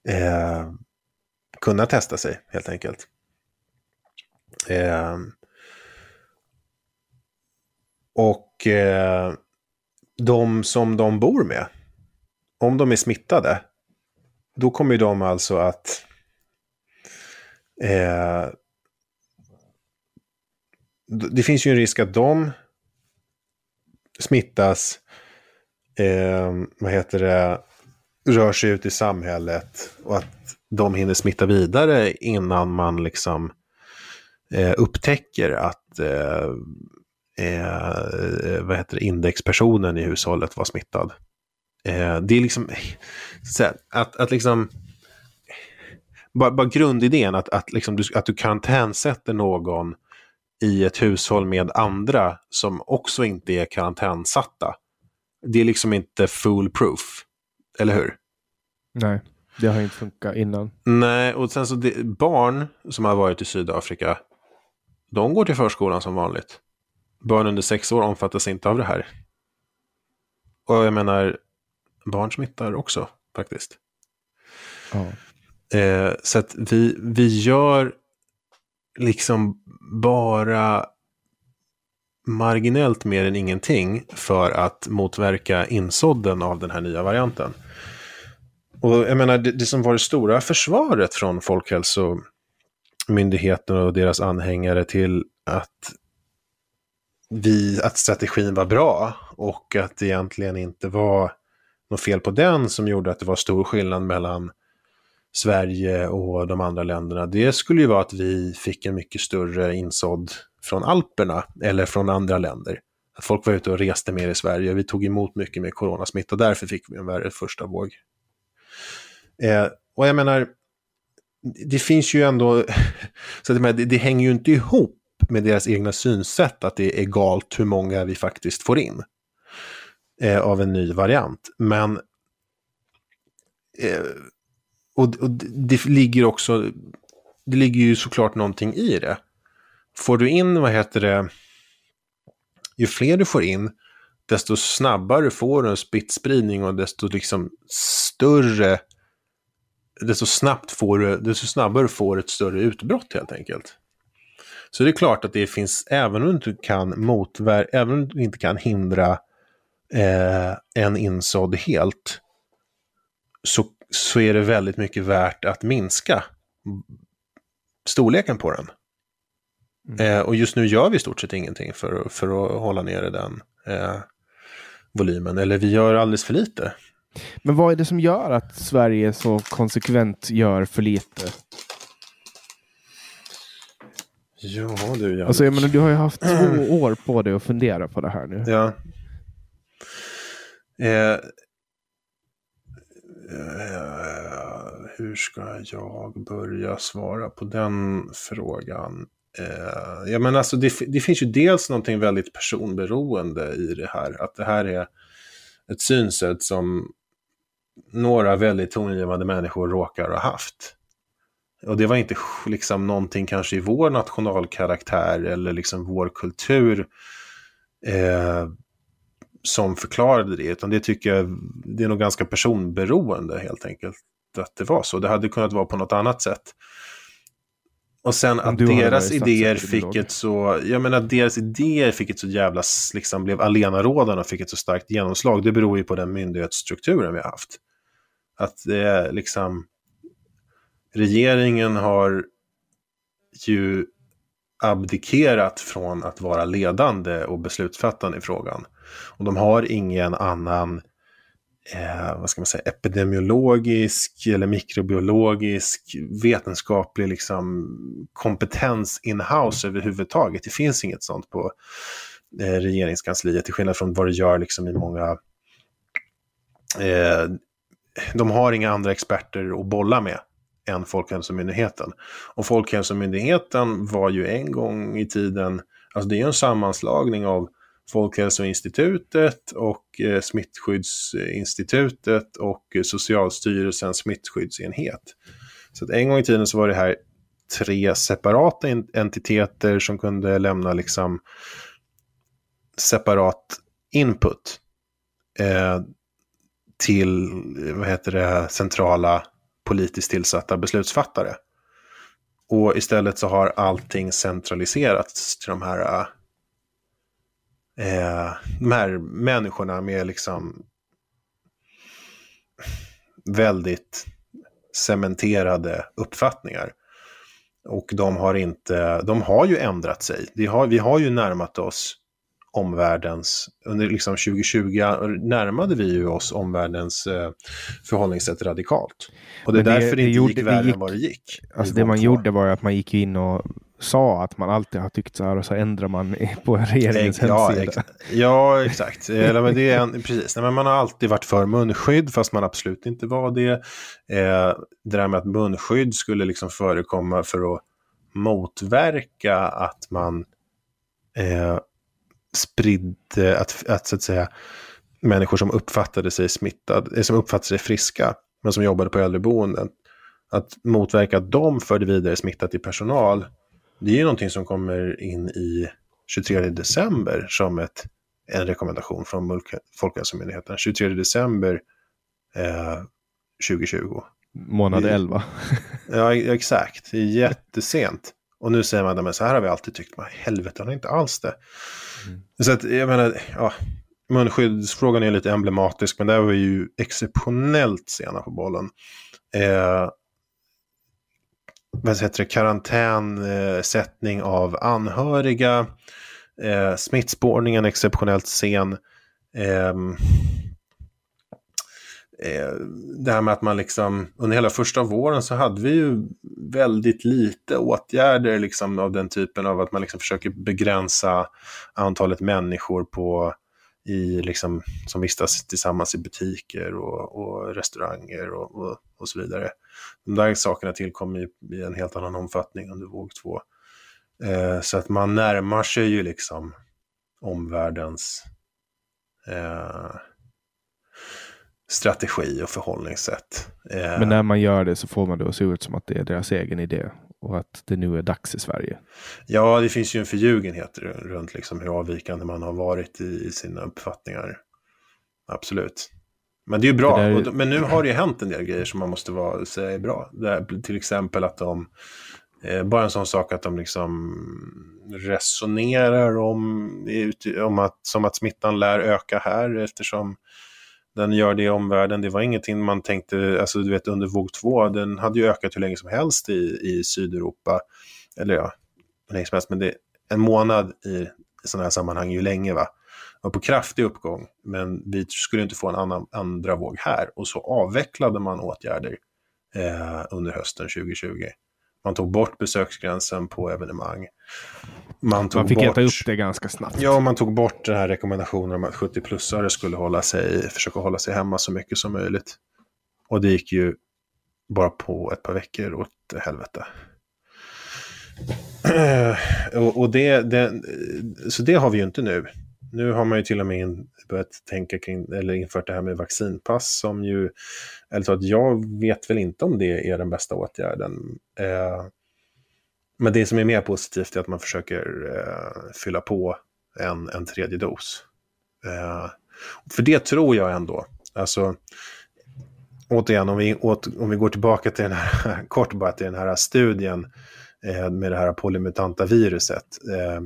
eh, kunna testa sig helt enkelt. Eh, och eh, de som de bor med, om de är smittade, då kommer ju de alltså att eh, det finns ju en risk att de smittas, eh, vad heter det, rör sig ut i samhället och att de hinner smitta vidare innan man liksom eh, upptäcker att eh, eh, vad heter det, indexpersonen i hushållet var smittad. Eh, det är liksom, så att, att liksom, bara, bara grundidén att, att, liksom du, att du karantänsätter någon i ett hushåll med andra som också inte är karantänsatta. Det är liksom inte foolproof. Eller hur? Nej, det har inte funkat innan. Nej, och sen så det, barn som har varit i Sydafrika, de går till förskolan som vanligt. Barn under sex år omfattas inte av det här. Och jag menar, barn smittar också faktiskt. Ja. Eh, så att vi, vi gör liksom bara marginellt mer än ingenting för att motverka insådden av den här nya varianten. Och jag menar, det, det som var det stora försvaret från Folkhälsomyndigheten och deras anhängare till att, vi, att strategin var bra och att det egentligen inte var något fel på den som gjorde att det var stor skillnad mellan Sverige och de andra länderna, det skulle ju vara att vi fick en mycket större insådd från Alperna eller från andra länder. Att folk var ute och reste mer i Sverige vi tog emot mycket mer coronasmitta och därför fick vi en värre första våg. Eh, och jag menar, det finns ju ändå, så att det, det hänger ju inte ihop med deras egna synsätt att det är egalt hur många vi faktiskt får in eh, av en ny variant. Men eh, och, och det ligger också, det ligger ju såklart någonting i det. Får du in, vad heter det, ju fler du får in, desto snabbare får du en smittspridning och desto liksom större, desto snabbt får du, desto snabbare får du ett större utbrott helt enkelt. Så det är klart att det finns, även om du inte kan motverka, även om du inte kan hindra eh, en insådd helt, så så är det väldigt mycket värt att minska storleken på den. Mm. Eh, och just nu gör vi i stort sett ingenting för, för att hålla nere den eh, volymen, eller vi gör alldeles för lite. Men vad är det som gör att Sverige så konsekvent gör för lite? Ja du, jag... Alltså, jag menar, du har ju haft två år på dig att fundera på det här nu. Ja. Eh, Eh, hur ska jag börja svara på den frågan? Eh, ja, men alltså det, det, finns ju dels någonting väldigt personberoende i det här. Att det här är ett synsätt som några väldigt tongivande människor råkar ha haft. Och det var inte liksom någonting kanske i vår nationalkaraktär eller liksom vår kultur. Eh, som förklarade det, utan det tycker jag, det är nog ganska personberoende helt enkelt. Att det var så. Det hade kunnat vara på något annat sätt. Och sen att deras idéer fick ett så, jag menar att deras idéer fick ett så jävla, liksom blev alenarådande och fick ett så starkt genomslag, det beror ju på den myndighetsstrukturen vi har haft. Att det är liksom, regeringen har ju abdikerat från att vara ledande och beslutsfattande i frågan. Och de har ingen annan eh, vad ska man säga, epidemiologisk eller mikrobiologisk vetenskaplig liksom, kompetens in-house överhuvudtaget. Det finns inget sånt på eh, regeringskansliet, till skillnad från vad det gör liksom, i många... Eh, de har inga andra experter att bolla med än Folkhälsomyndigheten. Och Folkhälsomyndigheten var ju en gång i tiden, alltså det är ju en sammanslagning av Folkhälsoinstitutet och eh, Smittskyddsinstitutet och Socialstyrelsens smittskyddsenhet. Så att en gång i tiden så var det här tre separata entiteter som kunde lämna liksom separat input eh, till vad heter det, centrala politiskt tillsatta beslutsfattare. Och istället så har allting centraliserats till de här eh, eh, de här människorna med liksom väldigt cementerade uppfattningar. Och de har inte, de har ju ändrat sig. Vi har, vi har ju närmat oss omvärldens, under liksom 2020 närmade vi ju oss omvärldens eh, förhållningssätt radikalt. Och det är därför det, det inte gick värre än vad det gick. Alltså det man två. gjorde var att man gick in och sa att man alltid har tyckt så här och så ändrar man på regeringens ja, hemsida. Ja, exakt. Eller, men det är en, precis. Nej, men man har alltid varit för munskydd fast man absolut inte var det. Eh, det där med att munskydd skulle liksom förekomma för att motverka att man eh, spridde, att, att så att säga människor som uppfattade sig smittade, eh, som uppfattade sig friska, men som jobbade på äldreboenden, att motverka att de förde vidare smitta till personal det är ju någonting som kommer in i 23 december som ett, en rekommendation från Folkhälsomyndigheten. 23 december eh, 2020. Månad Vi- 11. Ja, exakt. Det är jättesent. Och nu säger man, men så här har vi alltid tyckt. Men helvete, han är inte alls det. Så att, jag menar, ja, munskyddsfrågan är lite emblematisk, men där var vi ju exceptionellt sena på bollen. Eh, vad heter det, karantänsättning eh, av anhöriga, eh, smittspårningen exceptionellt sen. Ehm, eh, det här med att man liksom, under hela första våren så hade vi ju väldigt lite åtgärder liksom av den typen av att man liksom försöker begränsa antalet människor på, i liksom, som vistas tillsammans i butiker och, och restauranger och, och, och så vidare. De där sakerna tillkom i, i en helt annan omfattning under våg två. Eh, så att man närmar sig ju liksom omvärldens eh, strategi och förhållningssätt. Eh, Men när man gör det så får man det att se ut som att det är deras egen idé. Och att det nu är dags i Sverige. Ja, det finns ju en förljugenhet runt liksom hur avvikande man har varit i, i sina uppfattningar. Absolut. Men det är ju bra. Där- men nu har det ju hänt en del grejer som man måste vara, säga är bra. Det här, till exempel att de, eh, bara en sån sak att de liksom resonerar om, om att, som att smittan lär öka här eftersom den gör det i omvärlden. Det var ingenting man tänkte, alltså du vet under våg två, den hade ju ökat hur länge som helst i, i Sydeuropa. Eller ja, hur länge som helst, men det en månad i, i sådana här sammanhang är ju länge va. var på kraftig uppgång, men vi skulle inte få en annan, andra våg här. Och så avvecklade man åtgärder eh, under hösten 2020. Man tog bort besöksgränsen på evenemang. Man, tog Man fick bort... äta upp det ganska snabbt. Ja, man tog bort den här rekommendationen om att 70-plussare skulle hålla sig, försöka hålla sig hemma så mycket som möjligt. Och det gick ju bara på ett par veckor åt helvete. och och det, det, så det har vi ju inte nu. Nu har man ju till och med in, börjat tänka kring, eller infört det här med vaccinpass som ju, eller så att jag vet väl inte om det är den bästa åtgärden. Eh, men det som är mer positivt är att man försöker eh, fylla på en, en tredje dos. Eh, för det tror jag ändå, alltså återigen om vi, åt, om vi går tillbaka till den här, kort bara till den här studien eh, med det här polymutanta viruset. Eh,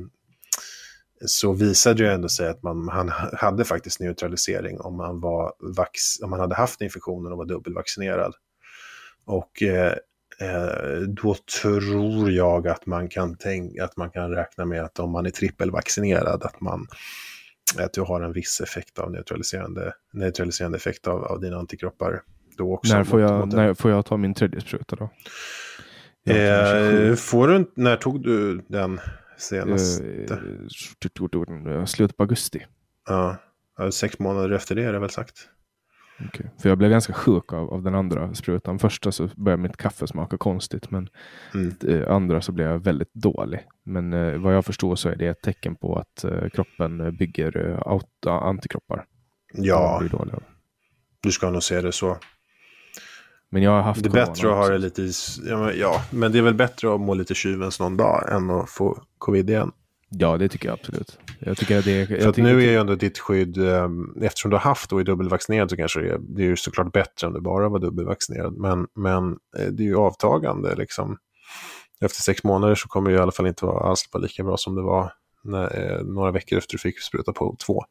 så visade det ju ändå sig att man, han hade faktiskt neutralisering om man, var vax, om man hade haft infektionen och var dubbelvaccinerad. Och eh, då tror jag att man kan tänka, att man kan räkna med att om man är trippelvaccinerad att man att du har en viss effekt av neutraliserande, neutraliserande effekt av, av dina antikroppar. Då också När får, jag, mot- när får jag ta min tredje spruta då? Eh, 27. får du, när tog du den senast? Eh, Slutet på augusti. Ja, sex månader efter det är det väl sagt. Okej. För jag blev ganska sjuk av, av den andra sprutan. Första så började mitt kaffe smaka konstigt. Men Mm. eh, andra så blev jag väldigt dålig. Men eh, vad jag förstår så är det ett tecken på att eh, kroppen eh, bygger eh, antikroppar. Ja, du ska nog se det så. Men jag har haft Det är bättre att ha det lite, i ja men, ja, men det är väl bättre att må lite tjuvens någon dag än att få covid igen. Ja, det tycker jag absolut. Jag tycker att det är... För jag att nu är ju ändå ditt skydd, eh, eftersom du har haft och är dubbelvaccinerad så kanske det är, det är ju såklart bättre än du bara var dubbelvaccinerad. Men, men eh, det är ju avtagande liksom. Efter sex månader så kommer det i alla fall inte vara alls lika bra som det var när, eh, några veckor efter du fick spruta på två.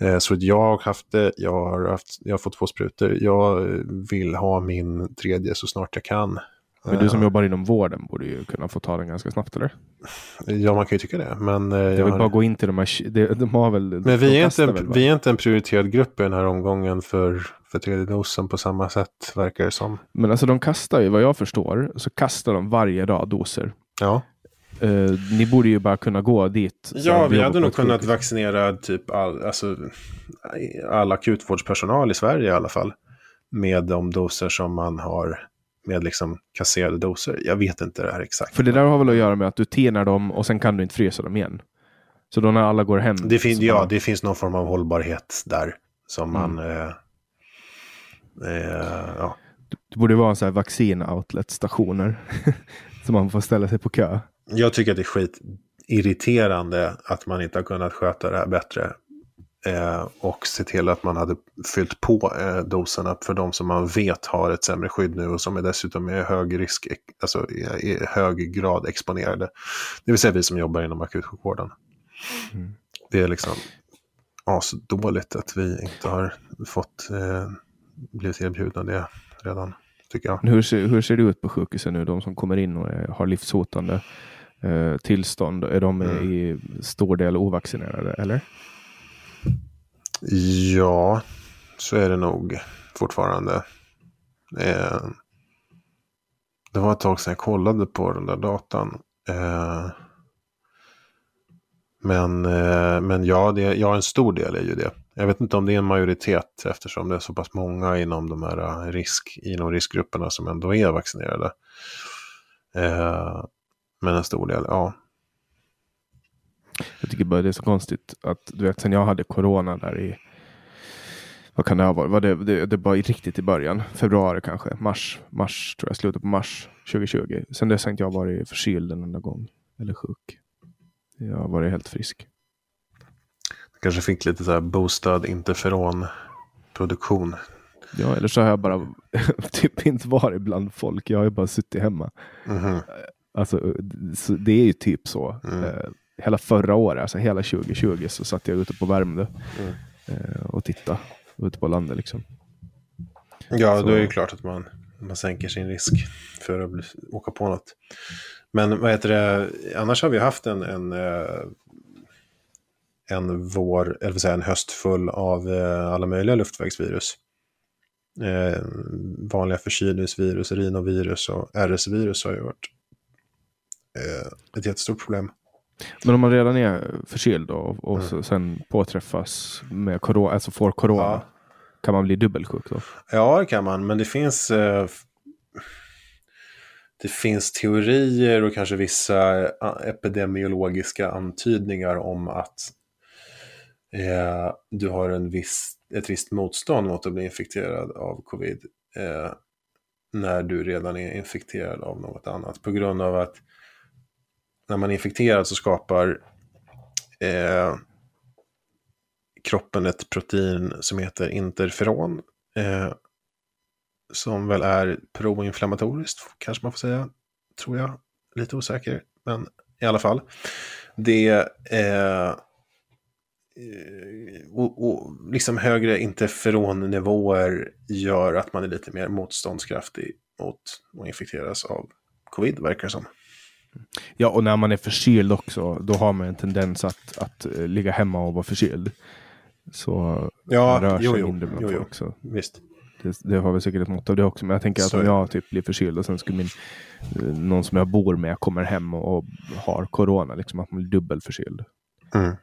Eh, så jag har haft det, jag har, haft, jag har fått två sprutor. Jag vill ha min tredje så snart jag kan. Men du som jobbar inom vården borde ju kunna få ta den ganska snabbt, eller? Ja, man kan ju tycka det. Men, eh, Jag jag vill har- bara gå in till de här... De, de har väl... Men de vi är, inte en, vi är inte en prioriterad grupp i den här omgången för, för tredje dosen på samma sätt, verkar det som. Men alltså de kastar ju, vad jag förstår, så kastar de varje dag doser. Ja, Eh, ni borde ju bara kunna gå dit. Ja vi hade nog kunnat sjukhus. vaccinera typ all, alltså, all akutvårdspersonal i Sverige i alla fall. Med de doser som man har, med liksom kasserade doser. Jag vet inte det här exakt. För det där har väl att göra med att du tinar dem och sen kan du inte frysa dem igen. Så då när alla går hem. det, fin, så ja, bara- det finns någon form av hållbarhet där. Som Mm. man... Eh, eh, ja. Det borde vara så här vaccin-outlet-stationer. så man får ställa sig på kö. Jag tycker att det är skitirriterande att man inte har kunnat sköta det här bättre. Eh, och se till att man hade fyllt på eh, doserna för de som man vet har ett sämre skydd nu och som är dessutom är hög risk, alltså i hög grad exponerade. Det vill säga vi som jobbar inom akutsjukvården. Mm. Det är liksom asdåligt att vi inte har fått eh, blivit erbjudna det redan, tycker jag. Hur ser, hur ser det ut på sjukhusen nu, de som kommer in och är, har livshotande eh, tillstånd? Är de mm. i stor del ovaccinerade, eller? Ja, så är det nog fortfarande. Eh, det var ett tag sedan jag kollade på den där datan. Eh, men, eh, men ja, det, ja, en stor del är ju det. Jag vet inte om det är en majoritet eftersom det är så pass många inom de här eh, risk, inom riskgrupperna som ändå är vaccinerade. Eh, men en stor del, ja. Jag tycker bara det är så konstigt att du vet sen jag hade corona där i vad kan det ha varit? Var det, det, det var riktigt i början, februari kanske, mars, mars tror jag, slutet på mars 2020. Sen dess har inte jag varit förkyld en enda gång eller sjuk. Jag har varit helt frisk. Du kanske fick lite så här boostad interferonproduktion. Ja, eller så har jag bara typ inte varit bland folk. Jag har ju bara suttit hemma. Mm -hmm. Alltså, det är ju typ så. Mm. Hela förra året, alltså hela 2020, så satt jag ute på Värmdö mm. Eh, och tittade ute på landet. Liksom. Ja, så. då är det klart att man, man sänker sin risk för att bli, åka på något. Men vad heter det, annars har vi haft en, en, eh, en vår, eller säga en höst full av eh, alla möjliga luftvägsvirus. Eh, vanliga förkylningsvirus, rinovirus och RS-virus har ju varit eh, ett jättestort problem. Men om man redan är förkyld och, och mm. sen påträffas med corona, alltså får corona, ja. kan man bli dubbelsjuk då? Ja, det kan man, men det finns eh, det finns teorier och kanske vissa eh, epidemiologiska antydningar om att eh, du har en viss, ett visst motstånd mot att bli infekterad av covid eh, när du redan är infekterad av något annat. På grund av att när man är infekterad så skapar eh, kroppen ett protein som heter interferon. Eh, som väl är proinflammatoriskt, kanske man får säga, tror jag. Lite osäker, men i alla fall. Det eh, eh och, och liksom högre interferonnivåer gör att man är lite mer motståndskraftig mot att infekteras av covid, verkar det som. Ja, och när man är förkyld också, då har man en tendens att, att eh, ligga hemma och vara förkyld. Så ja, man rör sig jo, mindre bland jo, folk. Så. Visst. Det, det, har väl säkert ett mått av det också. Men jag tänker att om jag typ blir förkyld och sen skulle min, eh, någon som jag bor med kommer hem och, och har corona, liksom att man blir dubbelförkyld. Mm.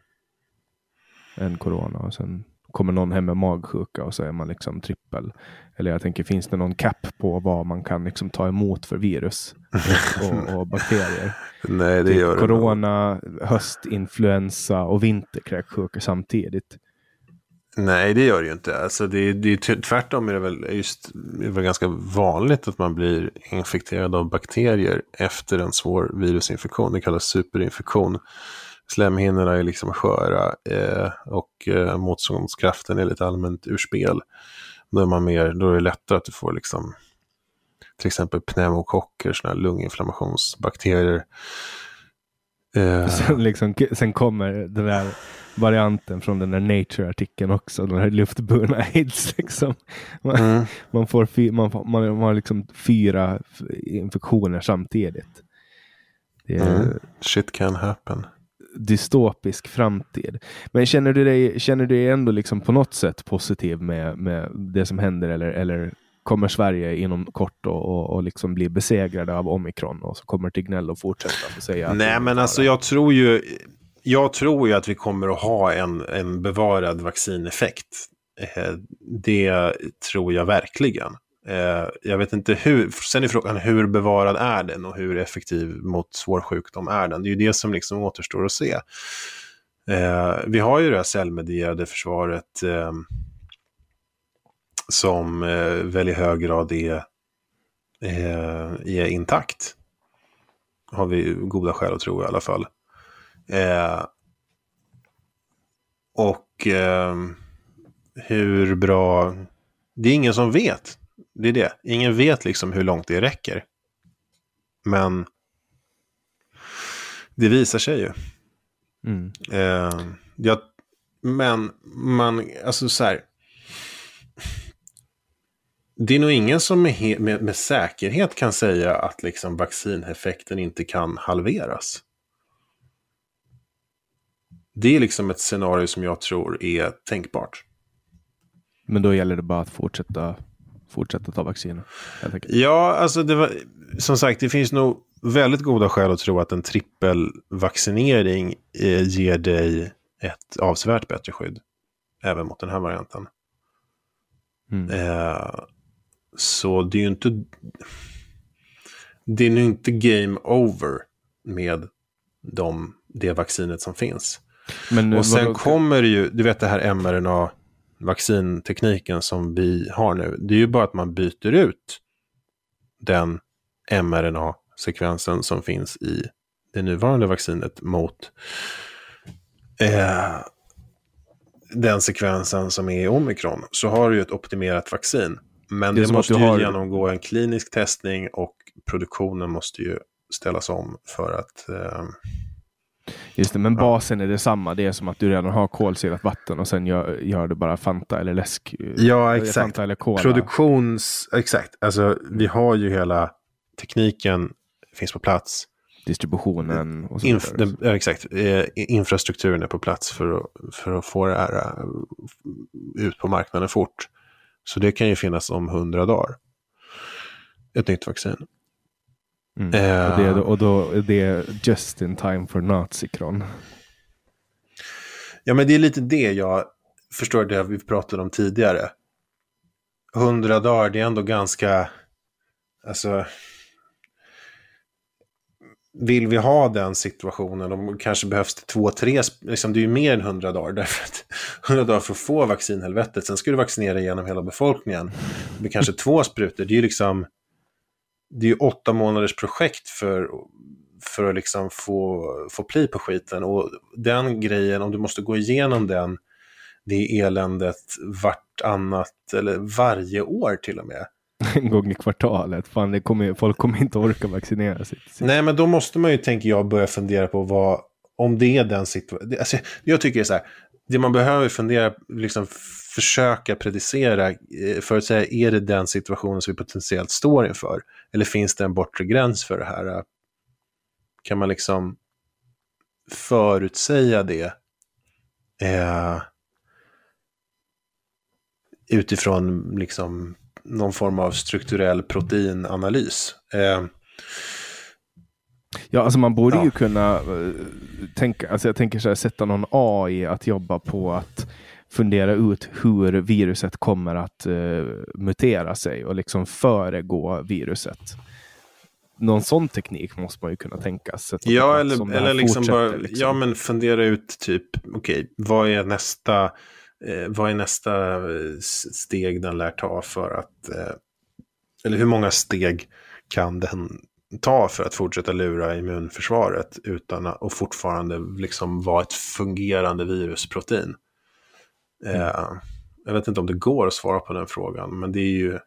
En corona och sen kommer någon hem med magsjuka och så är man liksom trippel. Eller jag tänker, finns det någon cap på vad man kan liksom ta emot för virus och, och bakterier? Nej, det typ gör Corona, det höstinfluensa och vinterkräksjuka samtidigt. Nej, det gör det ju inte. Alltså det, det, tvärtom är det väl just, det är väl ganska vanligt att man blir infekterad av bakterier efter en svår virusinfektion. Det kallas superinfektion. Slemhinnorna är liksom sköra eh, och eh, motståndskraften är lite allmänt ur spel. Då är, man mer, då är det lättare att du får liksom, till exempel pneumokocker, sådana här lunginflammationsbakterier. Eh. Sen, liksom, sen kommer den där varianten från den där Nature-artikeln också, den här luftburna aids. Liksom. Man, mm. man, får, fy, man, man, man har liksom fyra infektioner samtidigt. Är, mm. Shit can happen dystopisk framtid. Men känner du dig, känner du dig ändå liksom på något sätt positiv med, med det som händer eller, eller kommer Sverige inom kort och, och, och liksom bli besegrade av omikron och så kommer Tegnell att fortsätta och säga Nej, men alltså jag tror ju jag tror ju att vi kommer att ha en, en bevarad vaccineffekt. Eh, det tror jag verkligen. Eh, jag vet inte hur, sen är frågan hur bevarad är den och hur effektiv mot svår sjukdom är den? Det är ju det som liksom återstår att se. Eh, vi har ju det här cellmedierade försvaret eh, som eh, väl i hög grad är, eh, är intakt. Har vi goda skäl att tro i alla fall. och Och eh, hur bra... Det är ingen som vet. Det är det. Ingen vet liksom hur långt det räcker. Men det visar sig ju. Mm. Eh, jag, men man, alltså så här. Det är nog ingen som med, med, med säkerhet kan säga att liksom vaccineffekten inte kan halveras. Det är liksom ett scenario som jag tror är tänkbart. Men då gäller det bara att fortsätta, fortsätta ta vacciner. enkelt. Ja, alltså det var, som sagt, det finns nog väldigt goda skäl att tro att en trippelvaccinering eh, ger dig ett avsevärt bättre skydd. Även mot den här varianten. Mm. Eh, så det är ju inte... Det är nu inte game over med de, det vaccinet som finns. Men, Och sen kommer det ju, du vet det här mRNA-vaccintekniken som vi har nu. Det är ju bara att man byter ut den mRNA-sekvensen som finns i det nuvarande vaccinet mot eh, den sekvensen som är i omikron. Så har du ju ett optimerat vaccin. Men Det det, måste ju har- genomgå en klinisk testning och produktionen måste ju ställas om för att eh, Just det, men basen är detsamma. Det är som att du redan har kolsyrat vatten och sen gör, gör du bara Fanta eller läsk. Ja, eller exakt. Fanta eller Cola. Produktions... Exakt. Alltså, vi har ju hela tekniken finns på plats. Distributionen och så Inf den, ja, exakt. Eh, infrastrukturen är på plats för att, för att få det här eh, ut på marknaden fort. Så det kan ju finnas om hundra dagar. Ett nytt vaccin. Mm. Eh. Och, det, och då är det just in time for Nazicron. Ja, men det är lite det jag förstår det vi pratade om tidigare. Hundra dagar, det är ändå ganska... Alltså... Vill vi ha den situationen, och kanske behövs det två, tre, liksom det är ju mer än hundra dagar, därför att hundra dagar för att få vaccinhelvetet, sen ska du vaccinera igenom hela befolkningen med kanske två sprutor, det är ju liksom, det är ju åtta månaders projekt för, för att liksom få, få pli på skiten. Och den grejen, om du måste gå igenom den, det eländet vartannat, eller varje år till och med. En gång i kvartalet. Fan, det kommer, folk kommer inte orka vaccinera sig. Nej, men då måste man ju, tänker jag, börja fundera på vad, om det är den situationen. Alltså, jag tycker det är så här, det man behöver fundera, liksom försöka predicera, eh, för att säga, är det den situationen som vi potentiellt står inför? Eller finns det en bortre gräns för det här? Kan man liksom förutsäga det? Eh, utifrån liksom någon form av strukturell proteinanalys. Eh, Ja, alltså man borde Ja. ju kunna eh, tänka, alltså jag tänker så här, sätta någon AI att jobba på att fundera ut hur viruset kommer att eh, mutera sig och liksom föregå viruset. Någon sån teknik måste man ju kunna tänka sig. Ja, eller, eller liksom bara, liksom. ja men fundera ut typ, okej, vad är nästa, eh, vad är nästa eh, steg den lär ta för att, eh, eller hur många steg kan den ta för att fortsätta lura immunförsvaret utan att och fortfarande liksom vara ett fungerande virusprotein? Eh, jag vet inte om det går att svara på den frågan, men det är ju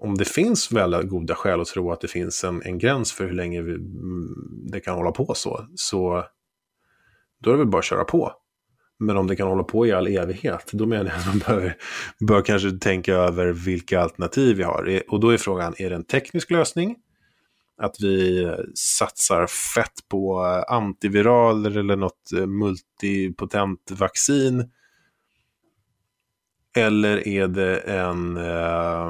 om det finns väldigt goda skäl att tro att det finns en, en gräns för hur länge vi, mm, det kan hålla på så, så då är det väl bara att köra på. Men om det kan hålla på i all evighet, då menar jag att man bör, bör kanske tänka över vilka alternativ vi har. Eh, och då är frågan, är det en teknisk lösning? Att vi satsar fett på antiviraler eller något eh, multipotent vaccin? Eller är det en... Eh,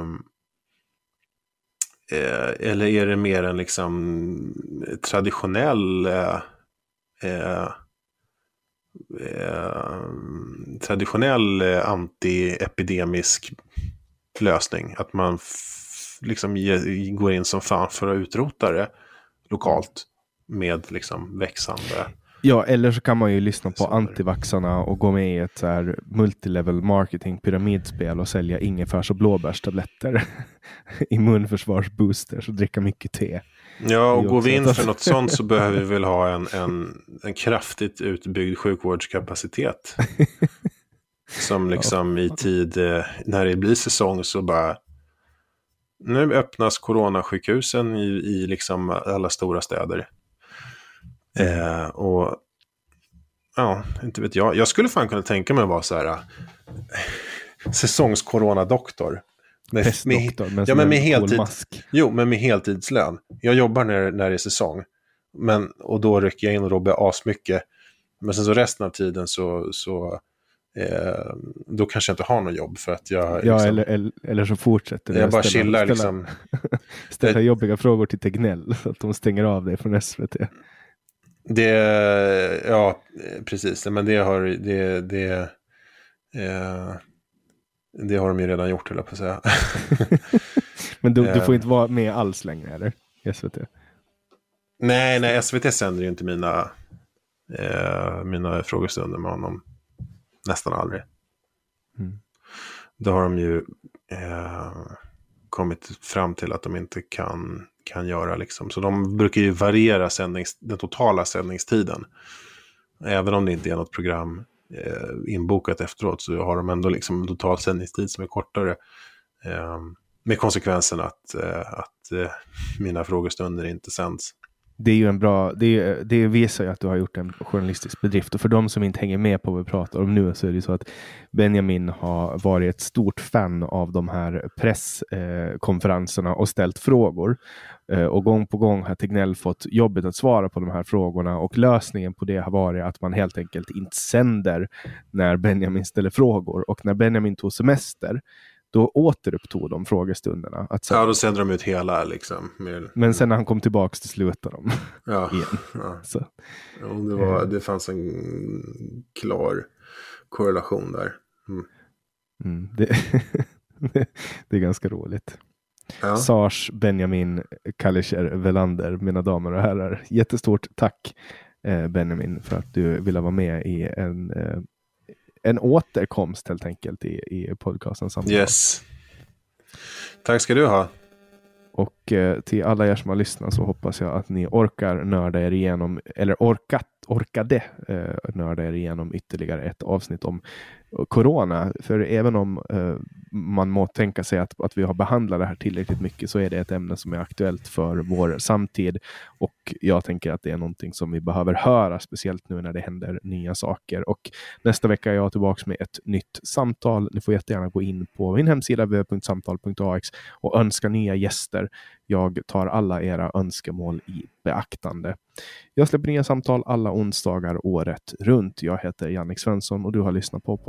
eh, eller är det mer en liksom traditionell eh, eh, eh traditionell antiepidemisk lösning? Att man liksom ge, går in som fan för att utrota det lokalt med liksom växande... Ja, eller så kan man ju lyssna på antivaxarna och gå med i ett så här multilevel marketing pyramidspel och sälja ingefärs och blåbärstabletter. Immunförsvarsboosters och dricka mycket te. Ja, och går vi in för något sånt så behöver vi väl ha en, en, en kraftigt utbyggd sjukvårdskapacitet. Som liksom i tid, eh, när det blir säsong så bara... Nu öppnas coronasjukhusen i, i liksom alla stora städer. Eh, och ja, inte vet jag. Jag skulle fan kunna tänka mig att vara så här eh, säsongskoronadoktor. Med, Pestdoktor, men ja, men en med heltid, mask. Jo, men med heltidslön. Jag jobbar när, när det är säsong. Men, och då rycker jag in och jobbar asmycket. Men sen så resten av tiden så, så eh, då kanske jag inte har något jobb för att jag, Ja, liksom, eller, eller, så fortsätter det jag bara ställa- chillar liksom. Ställa jobbiga frågor till Tegnell så att de stänger av dig från SVT. Det, ja, eh, precis. Men det har, det, det, eh, det har de ju redan gjort, höll jag på att säga. Men du, du Eh. får inte vara med alls längre, eller? SVT. nej, nej, SVT sänder ju inte mina, eh, mina frågestunder med honom. Nästan aldrig. Mm. Då har de ju eh, kommit fram till att de inte kan, kan göra. Liksom. Så de brukar ju variera sändnings, den totala sändningstiden. Även om det inte är något program eh, inbokat efteråt så har de ändå liksom en total sändningstid som är kortare. Eh, med konsekvensen att, eh, att eh, mina frågestunder inte sänds. Det är ju en bra, det, det visar ju att du har gjort en journalistisk bedrift. Och för de som inte hänger med på vad vi pratar om nu så är det så att Benjamin har varit ett stort fan av de här presskonferenserna eh, och ställt frågor. Eh, och gång på gång har Tegnell fått jobbet att svara på de här frågorna och lösningen på det har varit att man helt enkelt inte sänder när Benjamin ställer frågor. Och när Benjamin tog semester då återupptog de frågestunderna. Att så, Ja, då sänder de ut hela liksom. Med, Men sen när han kom tillbaka så slutade de. ja, igen. ja. Så. Ja, det, var, det fanns en klar korrelation där. Mm. Mm, det, det är ganska roligt. Ja. Sars Benjamin Kalischer Velander, mina damer och herrar. Jättestort tack eh, Benjamin för att du ville vara med i en, eh, en återkomst helt enkelt i, i podcasten. Samtal. Yes. Tack ska du ha. Och eh, till alla er som har lyssnat så hoppas jag att ni orkar nörda er igenom, eller orkat, orkade eh, nörda er igenom ytterligare ett avsnitt om corona. För även om eh, man må tänka sig att, att vi har behandlat det här tillräckligt mycket så är det ett ämne som är aktuellt för vår samtid. Och jag tänker att det är någonting som vi behöver höra, speciellt nu när det händer nya saker. Och nästa vecka är jag tillbaka med ett nytt samtal. Ni får jättegärna gå in på min hemsida www.samtal.ax och önska nya gäster. Jag tar alla era önskemål i beaktande. Jag släpper nya samtal alla onsdagar året runt. Jag heter Jannik Svensson och du har lyssnat på